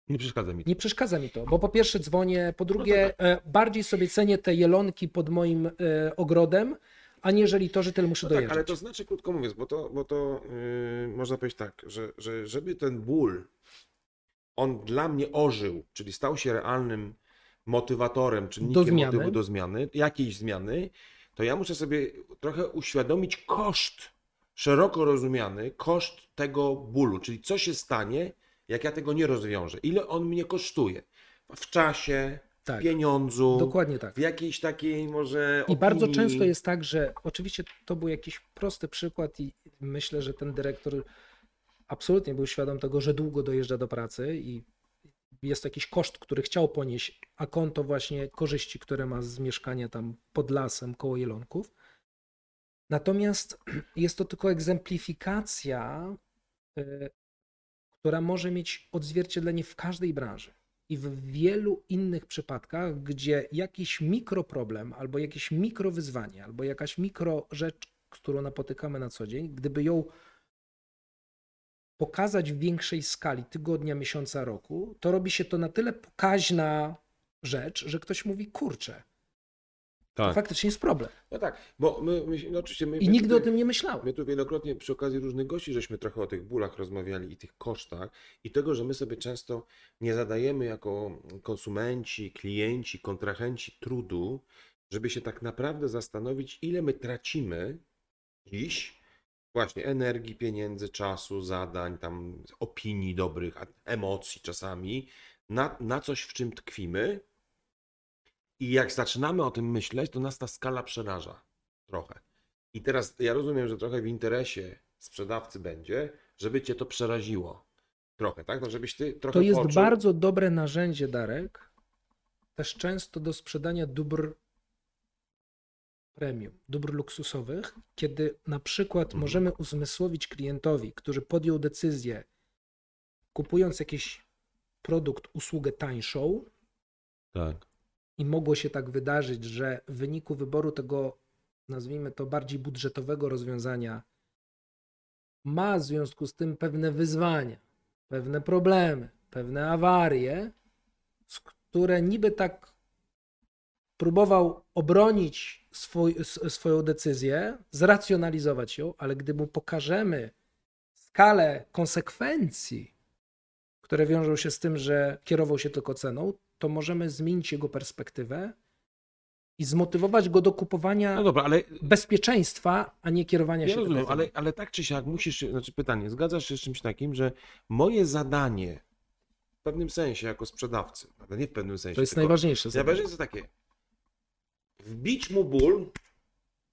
Nie przeszkadza mi to. nie przeszkadza mi to, bo po pierwsze dzwonię, po drugie No e, bardziej sobie cenię te jelonki pod moim e, ogrodem, aniżeli to, że tyle muszę No tak, ale to znaczy, krótko mówiąc, bo to, bo to yy, można powiedzieć tak, że, że żeby ten ból, on dla mnie ożył, czyli stał się realnym motywatorem, czynnikiem zmiany. motywu do zmiany, jakiejś zmiany, to ja muszę sobie trochę uświadomić koszt, szeroko rozumiany, koszt tego bólu, czyli co się stanie, jak ja tego nie rozwiążę, ile on mnie kosztuje w czasie, Tak. pieniądzu, Dokładnie tak. w jakiejś takiej może I bardzo opinii. często jest tak, że oczywiście to był jakiś prosty przykład i myślę, że ten dyrektor absolutnie był świadom tego, że długo dojeżdża do pracy i jest jakiś koszt, który chciał ponieść, a konto właśnie korzyści, które ma z mieszkania tam pod lasem koło Jelonków. Natomiast jest to tylko egzemplifikacja, y, która może mieć odzwierciedlenie w każdej branży i w wielu innych przypadkach, gdzie jakiś mikroproblem, albo jakieś mikrowyzwanie, albo jakaś mikro rzecz, którą napotykamy na co dzień, gdyby ją pokazać w większej skali tygodnia, miesiąca, roku, to robi się to na tyle pokaźna rzecz, że ktoś mówi, kurczę, to Tak. faktycznie jest problem. No tak, bo my, my no oczywiście my, I my nigdy tutaj, o tym nie myślałem. My tu wielokrotnie przy okazji różnych gości żeśmy trochę o tych bólach rozmawiali i tych kosztach i tego, że my sobie często nie zadajemy jako konsumenci, klienci, kontrahenci trudu, żeby się tak naprawdę zastanowić, ile my tracimy dziś właśnie energii, pieniędzy, czasu, zadań, tam opinii dobrych, emocji czasami na, na coś, w czym tkwimy. I jak zaczynamy o tym myśleć, to nas ta skala przeraża trochę. I teraz ja rozumiem, że trochę w interesie sprzedawcy będzie, żeby cię to przeraziło. Trochę, tak? No żebyś ty trochę To jest poczuł... bardzo dobre narzędzie, Darek, też często do sprzedania dóbr premium, dóbr luksusowych, kiedy na przykład Mhm. możemy uzmysłowić klientowi, który podjął decyzję, kupując jakiś produkt, usługę tańszą, Tak. I mogło się tak wydarzyć, że w wyniku wyboru tego, nazwijmy to bardziej budżetowego rozwiązania, ma w związku z tym pewne wyzwania, pewne problemy, pewne awarie, które niby tak próbował obronić swój, swoją decyzję, zracjonalizować ją, ale gdy mu pokażemy skalę konsekwencji, które wiążą się z tym, że kierował się tylko ceną, to możemy zmienić jego perspektywę i zmotywować go do kupowania No dobra, ale bezpieczeństwa, a nie kierowania ja się rozumiem, ale, ale tak czy siak musisz, znaczy pytanie, zgadzasz się z czymś takim, że moje zadanie w pewnym sensie jako sprzedawcy, ale nie w pewnym sensie, To jest najważniejsze. najważniejsze jest takie, wbić mu ból,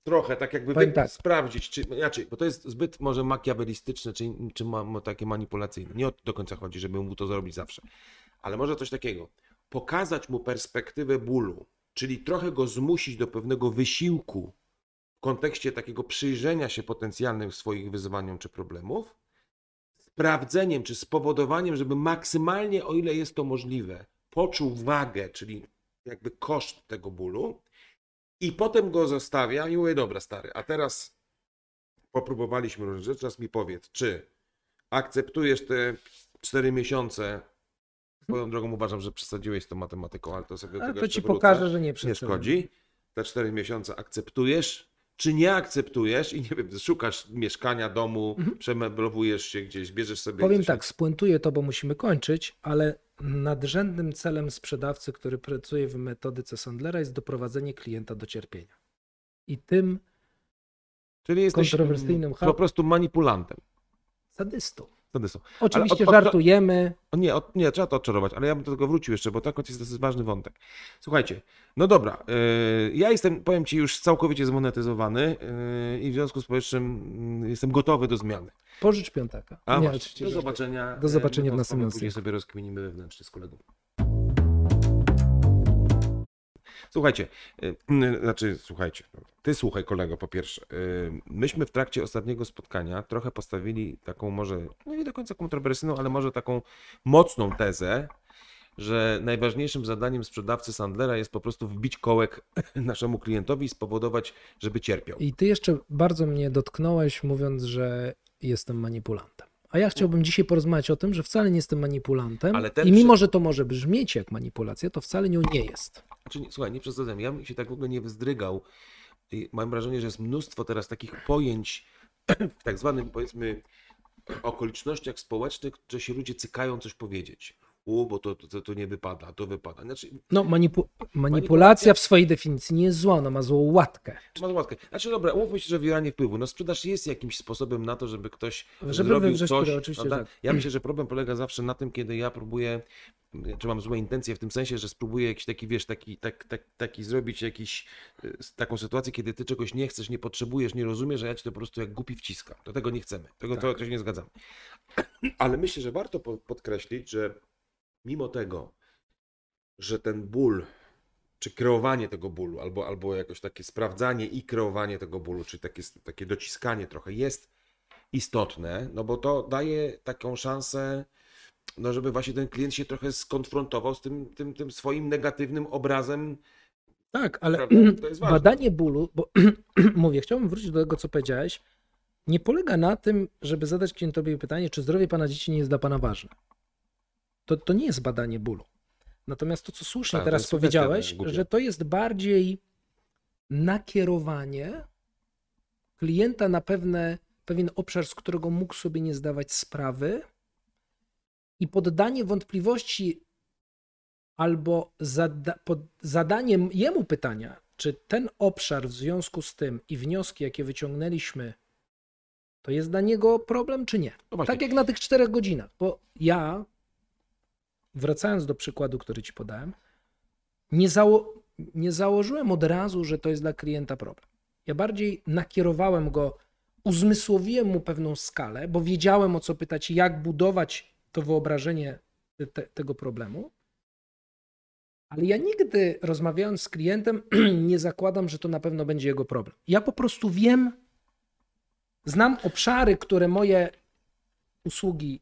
trochę tak jakby wy, tak. sprawdzić, czy inaczej, bo to jest zbyt może makiawelistyczne, czy, czy ma, ma takie manipulacyjne. Nie do końca chodzi, żeby mu to zrobić zawsze. Ale może coś takiego. Pokazać mu perspektywę bólu, czyli trochę go zmusić do pewnego wysiłku w kontekście takiego przyjrzenia się potencjalnym swoich wyzwaniom czy problemów, sprawdzeniem czy spowodowaniem, żeby maksymalnie, o ile jest to możliwe, poczuł wagę, czyli jakby koszt tego bólu i potem go zostawia i mówię, dobra stary, a teraz popróbowaliśmy różne rzeczy, teraz mi powiedz, czy akceptujesz te 4 miesiące Swoją drogą uważam, że przesadziłeś z tą matematyką, ale to sobie do A tego to ci wrócę. pokażę, że nie Nie przesadziłem. szkodzi. Te 4 miesiące akceptujesz, czy nie akceptujesz i nie wiem, szukasz mieszkania, domu, przemeblowujesz się gdzieś, bierzesz sobie... Mhm. Powiem gdzieś- tak, spuentuję to, bo musimy kończyć, ale nadrzędnym celem sprzedawcy, który pracuje w metodyce Sandlera jest doprowadzenie klienta do cierpienia. I tym Czyli jesteś kontrowersyjnym po prostu manipulantem. sadystą. Sadystą. Oczywiście od- od- żartujemy. O nie, od, nie, trzeba to odczarować, ale ja bym do tego wrócił jeszcze, bo to akurat jest dosyć ważny wątek. Słuchajcie, no dobra, yy, ja jestem, powiem Ci, już całkowicie zmonetyzowany yy, i w związku z powyższym yy, jestem gotowy do zmiany. Pożycz piątaka. A nie, do żartuję. zobaczenia. Do zobaczenia e, w następnym sobie rozkminimy wewnętrznie z kolegą. Słuchajcie, y, znaczy słuchajcie, no, ty słuchaj kolego po pierwsze. y, Myśmy w trakcie ostatniego spotkania trochę postawili taką może, no nie do końca kontrowersyjną, ale może taką mocną tezę, że najważniejszym zadaniem sprzedawcy Sandlera jest po prostu wbić kołek naszemu klientowi i spowodować, żeby cierpiał. I ty jeszcze bardzo mnie dotknąłeś, mówiąc, że jestem manipulantem. A ja chciałbym dzisiaj porozmawiać o tym, że wcale nie jestem manipulantem. I mimo, że to może brzmieć jak manipulacja, to wcale nią nie jest. Znaczy, nie, słuchaj, nie przesadzam, ja bym się tak w ogóle nie wyzdrygał. I mam wrażenie, że jest mnóstwo teraz takich pojęć w tak zwanym, powiedzmy, okolicznościach społecznych, że się ludzie cykają coś powiedzieć. U, bo to, to, to nie wypada, to wypada. Znaczy, No, manipu- manipulacja w swojej definicji nie jest zła, ona ma złą łatkę. masz łatkę. Znaczy, dobra, umówmy się, że wywieranie wpływu. No, sprzedaż jest jakimś sposobem na to, żeby ktoś Żeby zrobił coś. skórę, oczywiście, prawda? tak. Ja myślę, że problem polega zawsze na tym, kiedy ja próbuję, czy mam złe intencje w tym sensie, że spróbuję jakiś taki, wiesz, taki, tak, tak, taki zrobić jakiś, y, taką sytuację, kiedy ty czegoś nie chcesz, nie potrzebujesz, nie rozumiesz, a ja ci to po prostu jak głupi wciskam. Do tego nie chcemy. Tego to, to się nie zgadzamy. Ale myślę, że warto po- podkreślić, że mimo tego, że ten ból, czy kreowanie tego bólu, albo, albo jakoś takie sprawdzanie i kreowanie tego bólu, czy takie, takie dociskanie trochę jest istotne, no bo to daje taką szansę, no żeby właśnie ten klient się trochę skonfrontował z tym, tym, tym swoim negatywnym obrazem. Tak, ale badanie bólu, bo mówię, chciałbym wrócić do tego, co powiedziałeś, nie polega na tym, żeby zadać klientowi pytanie, czy zdrowie pana dzieci nie jest dla pana ważne. To, to nie jest badanie bólu. Natomiast to, co słusznie Tak, teraz powiedziałeś, że to jest bardziej nakierowanie klienta na pewne, pewien obszar, z którego mógł sobie nie zdawać sprawy i poddanie wątpliwości albo zada, pod zadaniem jemu pytania, czy ten obszar w związku z tym i wnioski, jakie wyciągnęliśmy, to jest dla niego problem, czy nie? No. Tak jak na tych czterech godzinach, bo ja, wracając do przykładu, który ci podałem, nie, zało nie założyłem od razu, że to jest dla klienta problem. Ja bardziej nakierowałem go, uzmysłowiłem mu pewną skalę, bo wiedziałem o co pytać, jak budować to wyobrażenie te, tego problemu. Ale ja nigdy rozmawiając z klientem nie zakładam, że to na pewno będzie jego problem. Ja po prostu wiem, znam obszary, które moje usługi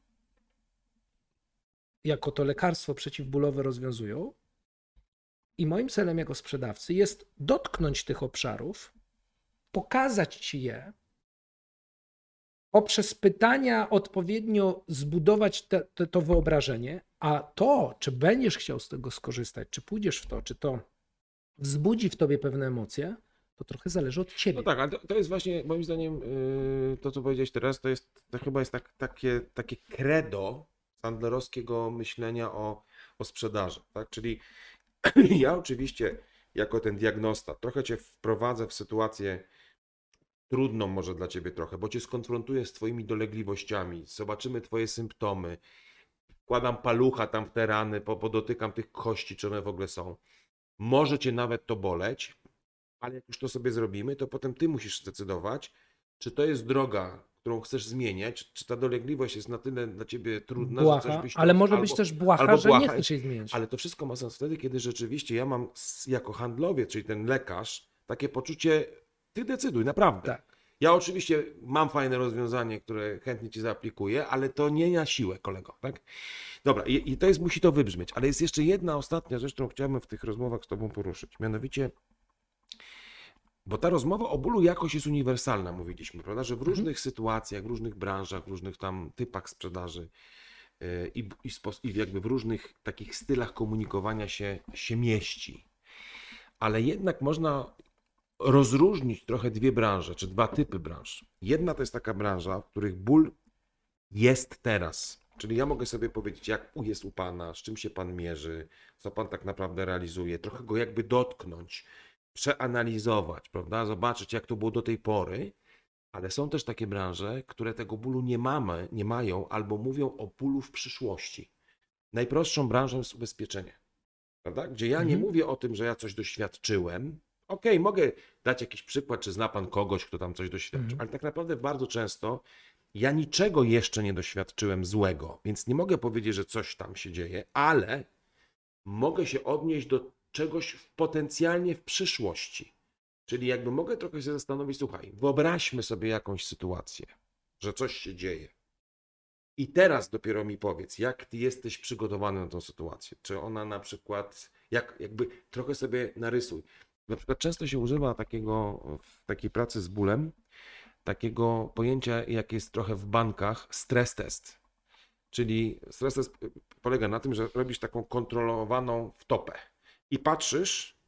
jako to lekarstwo przeciwbólowe rozwiązują. I moim celem jako sprzedawcy jest dotknąć tych obszarów, pokazać ci je, poprzez pytania odpowiednio zbudować te, te, to wyobrażenie, a to, czy będziesz chciał z tego skorzystać, czy pójdziesz w to, czy to wzbudzi w tobie pewne emocje, to trochę zależy od ciebie. No tak, ale to, to jest właśnie moim zdaniem yy, to, co powiedziałeś teraz, to jest to chyba jest tak, takie, takie credo sandlerowskiego myślenia o, o sprzedaży. Tak? Czyli ja oczywiście jako ten diagnosta trochę cię wprowadzę w sytuację trudną może dla ciebie trochę, bo cię skonfrontuję z twoimi dolegliwościami, zobaczymy twoje symptomy, wkładam palucha tam w te rany, po- podotykam tych kości, czy one w ogóle są. Może cię nawet to boleć, ale jak już to sobie zrobimy, to potem ty musisz zdecydować, czy to jest droga, którą chcesz zmieniać, czy, ta dolegliwość jest na tyle dla ciebie trudna, że Błaha, coś byś ale może albo- być też błaha, albo że błaha, nie chcesz jej zmieniać. Ale to wszystko ma sens wtedy, kiedy rzeczywiście ja mam jako handlowiec, czyli ten lekarz, takie poczucie, ty decyduj, naprawdę. Tak. Ja oczywiście mam fajne rozwiązanie, które chętnie ci zaaplikuję, ale to nie na siłę, kolego, tak? Dobra, i, i to jest, musi to wybrzmieć, ale jest jeszcze jedna ostatnia rzecz, którą chciałbym w tych rozmowach z tobą poruszyć. Mianowicie, bo ta rozmowa o bólu jakoś jest uniwersalna, mówiliśmy, prawda? Że w Mhm. różnych sytuacjach, w różnych branżach, w różnych tam typach sprzedaży yy, i, i, i jakby w różnych takich stylach komunikowania się, się mieści. Ale jednak można rozróżnić trochę dwie branże, czy dwa typy branż. Jedna to jest taka branża, w których ból jest teraz. Czyli ja mogę sobie powiedzieć, jak jest u Pana, z czym się Pan mierzy, co Pan tak naprawdę realizuje, trochę go jakby dotknąć, przeanalizować, prawda? Zobaczyć, jak to było do tej pory. Ale są też takie branże, które tego bólu nie mamy, nie mają, albo mówią o bólu w przyszłości. Najprostszą branżą jest ubezpieczenie, prawda? Gdzie ja nie Mhm. mówię o tym, że ja coś doświadczyłem. Okej, mogę dać jakiś przykład, czy zna Pan kogoś, kto tam coś doświadczył, Mhm. ale tak naprawdę bardzo często ja niczego jeszcze nie doświadczyłem złego, więc nie mogę powiedzieć, że coś tam się dzieje, ale mogę się odnieść do czegoś w- potencjalnie w przyszłości. Czyli jakby mogę trochę się zastanowić, słuchaj, wyobraźmy sobie jakąś sytuację, że coś się dzieje. I teraz dopiero mi powiedz, jak ty jesteś przygotowany na tą sytuację. Czy ona na przykład, jak, jakby trochę sobie narysuj. Na przykład często się używa takiego w takiej pracy z bólem, takiego pojęcia, jak jest trochę w bankach, stres test. Czyli stres test polega na tym, że robisz taką kontrolowaną wtopę i patrzysz,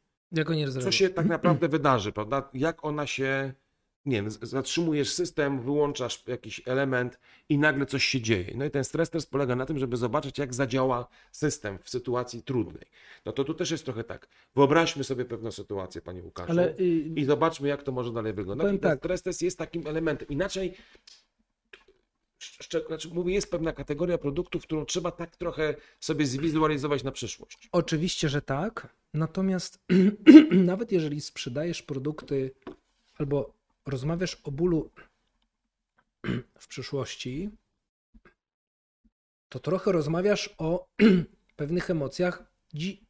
co się tak naprawdę wydarzy, prawda? Jak ona się, nie wiem, zatrzymujesz system, wyłączasz jakiś element i nagle coś się dzieje. No i ten stres test polega na tym, żeby zobaczyć, jak zadziała system w sytuacji trudnej. No to tu też jest trochę tak. Wyobraźmy sobie pewną sytuację, panie Łukaszu. Ale y, I zobaczmy, jak to może dalej wyglądać. I ten tak. stres test jest takim elementem. Inaczej, znaczy mówię, jest pewna kategoria produktów, którą trzeba tak trochę sobie zwizualizować na przyszłość. Oczywiście, że tak. Natomiast nawet jeżeli sprzedajesz produkty albo rozmawiasz o bólu w przyszłości, to trochę rozmawiasz o pewnych emocjach dzi-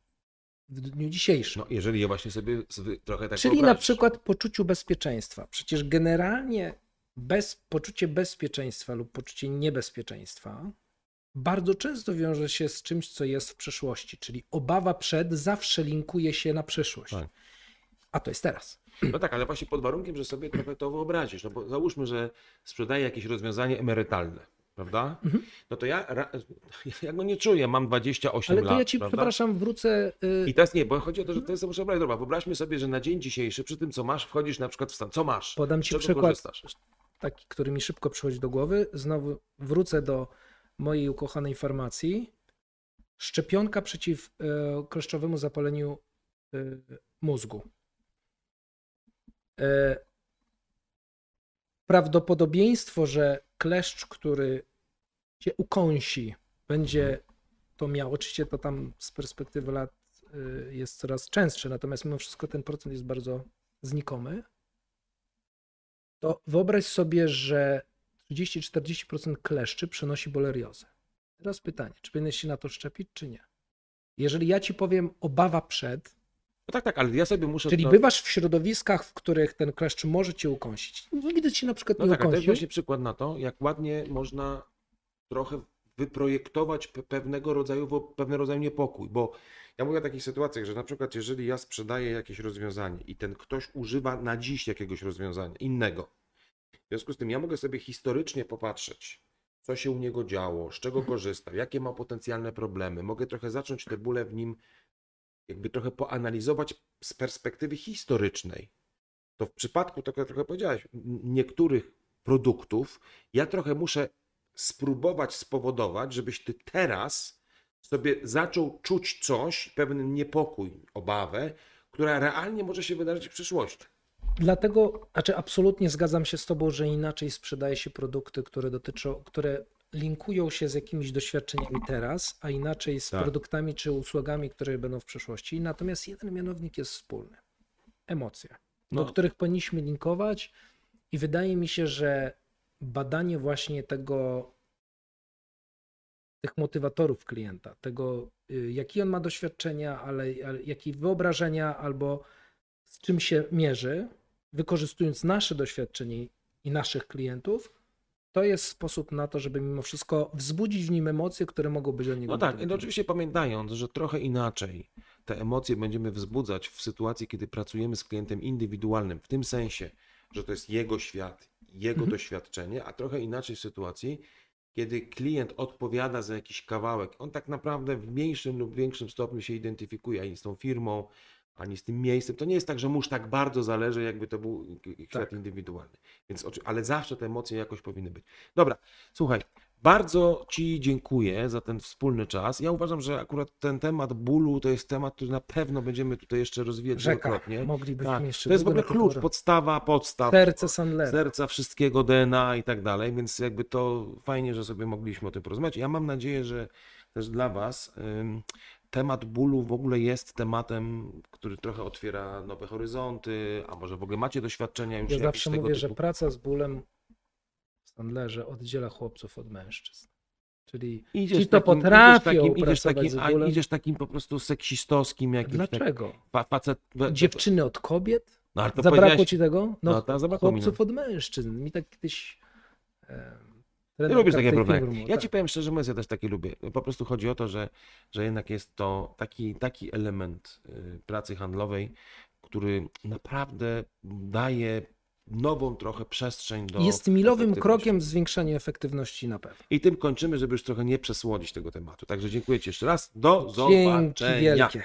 w dniu dzisiejszym. No, jeżeli je właśnie sobie trochę tak Czyli na przykład poczuciu bezpieczeństwa. Przecież generalnie bez, poczucie bezpieczeństwa lub poczucie niebezpieczeństwa bardzo często wiąże się z czymś, co jest w przeszłości, czyli obawa przed zawsze linkuje się na przyszłość. Tak. A to jest teraz. No tak, ale właśnie pod warunkiem, że sobie trochę to wyobrazisz. No bo załóżmy, że sprzedaję jakieś rozwiązanie emerytalne, prawda? Mhm. No to ja, ja go nie czuję, mam 28 Ale lat. to ja ci, prawda? przepraszam, wrócę. y, I teraz nie, bo chodzi o to, że to jest muszę brać. Dobra, wyobraźmy sobie, że na dzień dzisiejszy, przy tym co masz, wchodzisz na przykład w stan. Co masz? Podam ci przykład, korzystasz? taki, który mi szybko przychodzi do głowy. Znowu wrócę do mojej ukochanej farmacji. Szczepionka przeciw kleszczowemu zapaleniu e, mózgu. E, prawdopodobieństwo, że kleszcz, który cię ukąsi, będzie to miał, oczywiście to tam z perspektywy lat e, jest coraz częstsze, natomiast mimo wszystko ten procent jest bardzo znikomy to wyobraź sobie, że 30-40% kleszczy przenosi boleriozę. Teraz pytanie, czy powinieneś się na to szczepić, czy nie? Jeżeli ja ci powiem obawa przed, No tak, tak, ale ja sobie muszę. czyli no, bywasz w środowiskach, w których ten kleszcz może cię ukąsić, nigdy ci na przykład No nie tak, a to jest ukąsił, właśnie przykład na to, jak ładnie można trochę wyprojektować pe- pewnego rodzaju, pewnego rodzaju niepokój, bo ja mówię o takich sytuacjach, że na przykład jeżeli ja sprzedaję jakieś rozwiązanie i ten ktoś używa na dziś jakiegoś rozwiązania innego, w związku z tym ja mogę sobie historycznie popatrzeć, co się u niego działo, z czego korzystał, jakie ma potencjalne problemy, mogę trochę zacząć te bóle w nim jakby trochę poanalizować z perspektywy historycznej to w przypadku, tak jak trochę powiedziałeś, n- niektórych produktów, ja trochę muszę spróbować spowodować, żebyś ty teraz sobie zaczął czuć coś, pewien niepokój, obawę, która realnie może się wydarzyć w przyszłości. Dlatego, znaczy absolutnie zgadzam się z tobą, że inaczej sprzedaje się produkty, które dotyczą, które linkują się z jakimiś doświadczeniami teraz, a inaczej z Tak. produktami czy usługami, które będą w przyszłości. Natomiast jeden mianownik jest wspólny. Emocje, do No. których powinniśmy linkować i wydaje mi się, że badanie właśnie tego tych motywatorów klienta, tego y, jakie on ma doświadczenia, ale, ale jakie wyobrażenia albo z czym się mierzy, wykorzystując nasze doświadczenie i naszych klientów, to jest sposób na to, żeby mimo wszystko wzbudzić w nim emocje, które mogą być dla niego No tak, no oczywiście pamiętając, że trochę inaczej te emocje będziemy wzbudzać w sytuacji, kiedy pracujemy z klientem indywidualnym, w tym sensie, że to jest jego świat, jego Mhm. doświadczenie, a trochę inaczej w sytuacji, kiedy klient odpowiada za jakiś kawałek. On tak naprawdę w mniejszym lub większym stopniu się identyfikuje z tą firmą, ani z tym miejscem. To nie jest tak, że mu już tak bardzo zależy, jakby to był świat Tak. indywidualny. Więc, ale zawsze te emocje jakoś powinny być. Dobra, słuchaj, bardzo Ci dziękuję za ten wspólny czas. Ja uważam, że akurat ten temat bólu to jest temat, który na pewno będziemy tutaj jeszcze rozwijać Rzeka. wielokrotnie. Moglibyśmy Tak. jeszcze To jest w ogóle klucz, podstawa, podstaw. Serce Sandlera. Serca wszystkiego DNA i tak dalej, więc jakby to fajnie, że sobie mogliśmy o tym porozmawiać. Ja mam nadzieję, że też dla Was temat bólu w ogóle jest tematem, który trochę otwiera nowe horyzonty, a może w ogóle macie doświadczenia już Ja zawsze mówię, typu. że praca z bólem w Sandlerze oddziela chłopców od mężczyzn. Czyli Idziesz ci, kto takim- potrafią idziesz takim, idziesz takim, z a bólem. idziesz takim po prostu seksistowskim jakimś tak, dlaczego? fa- facet. Dziewczyny od kobiet? No, ale to Zabrakło powiedziałeś- ci tego? No, No, to no. chłopców od mężczyzn. Mi tak kiedyś... E, trener lubisz takie problemy. Ja tak. ci powiem szczerze mówiąc, ja też takie lubię. Po prostu chodzi o to, że, że jednak jest to taki, taki element y, pracy handlowej, który naprawdę daje nową trochę przestrzeń do. Jest milowym krokiem w zwiększaniu efektywności na pewno. I tym kończymy, żeby już trochę nie przesłodzić tego tematu. Także dziękuję Ci jeszcze raz. Do Dzięki zobaczenia. wielkie.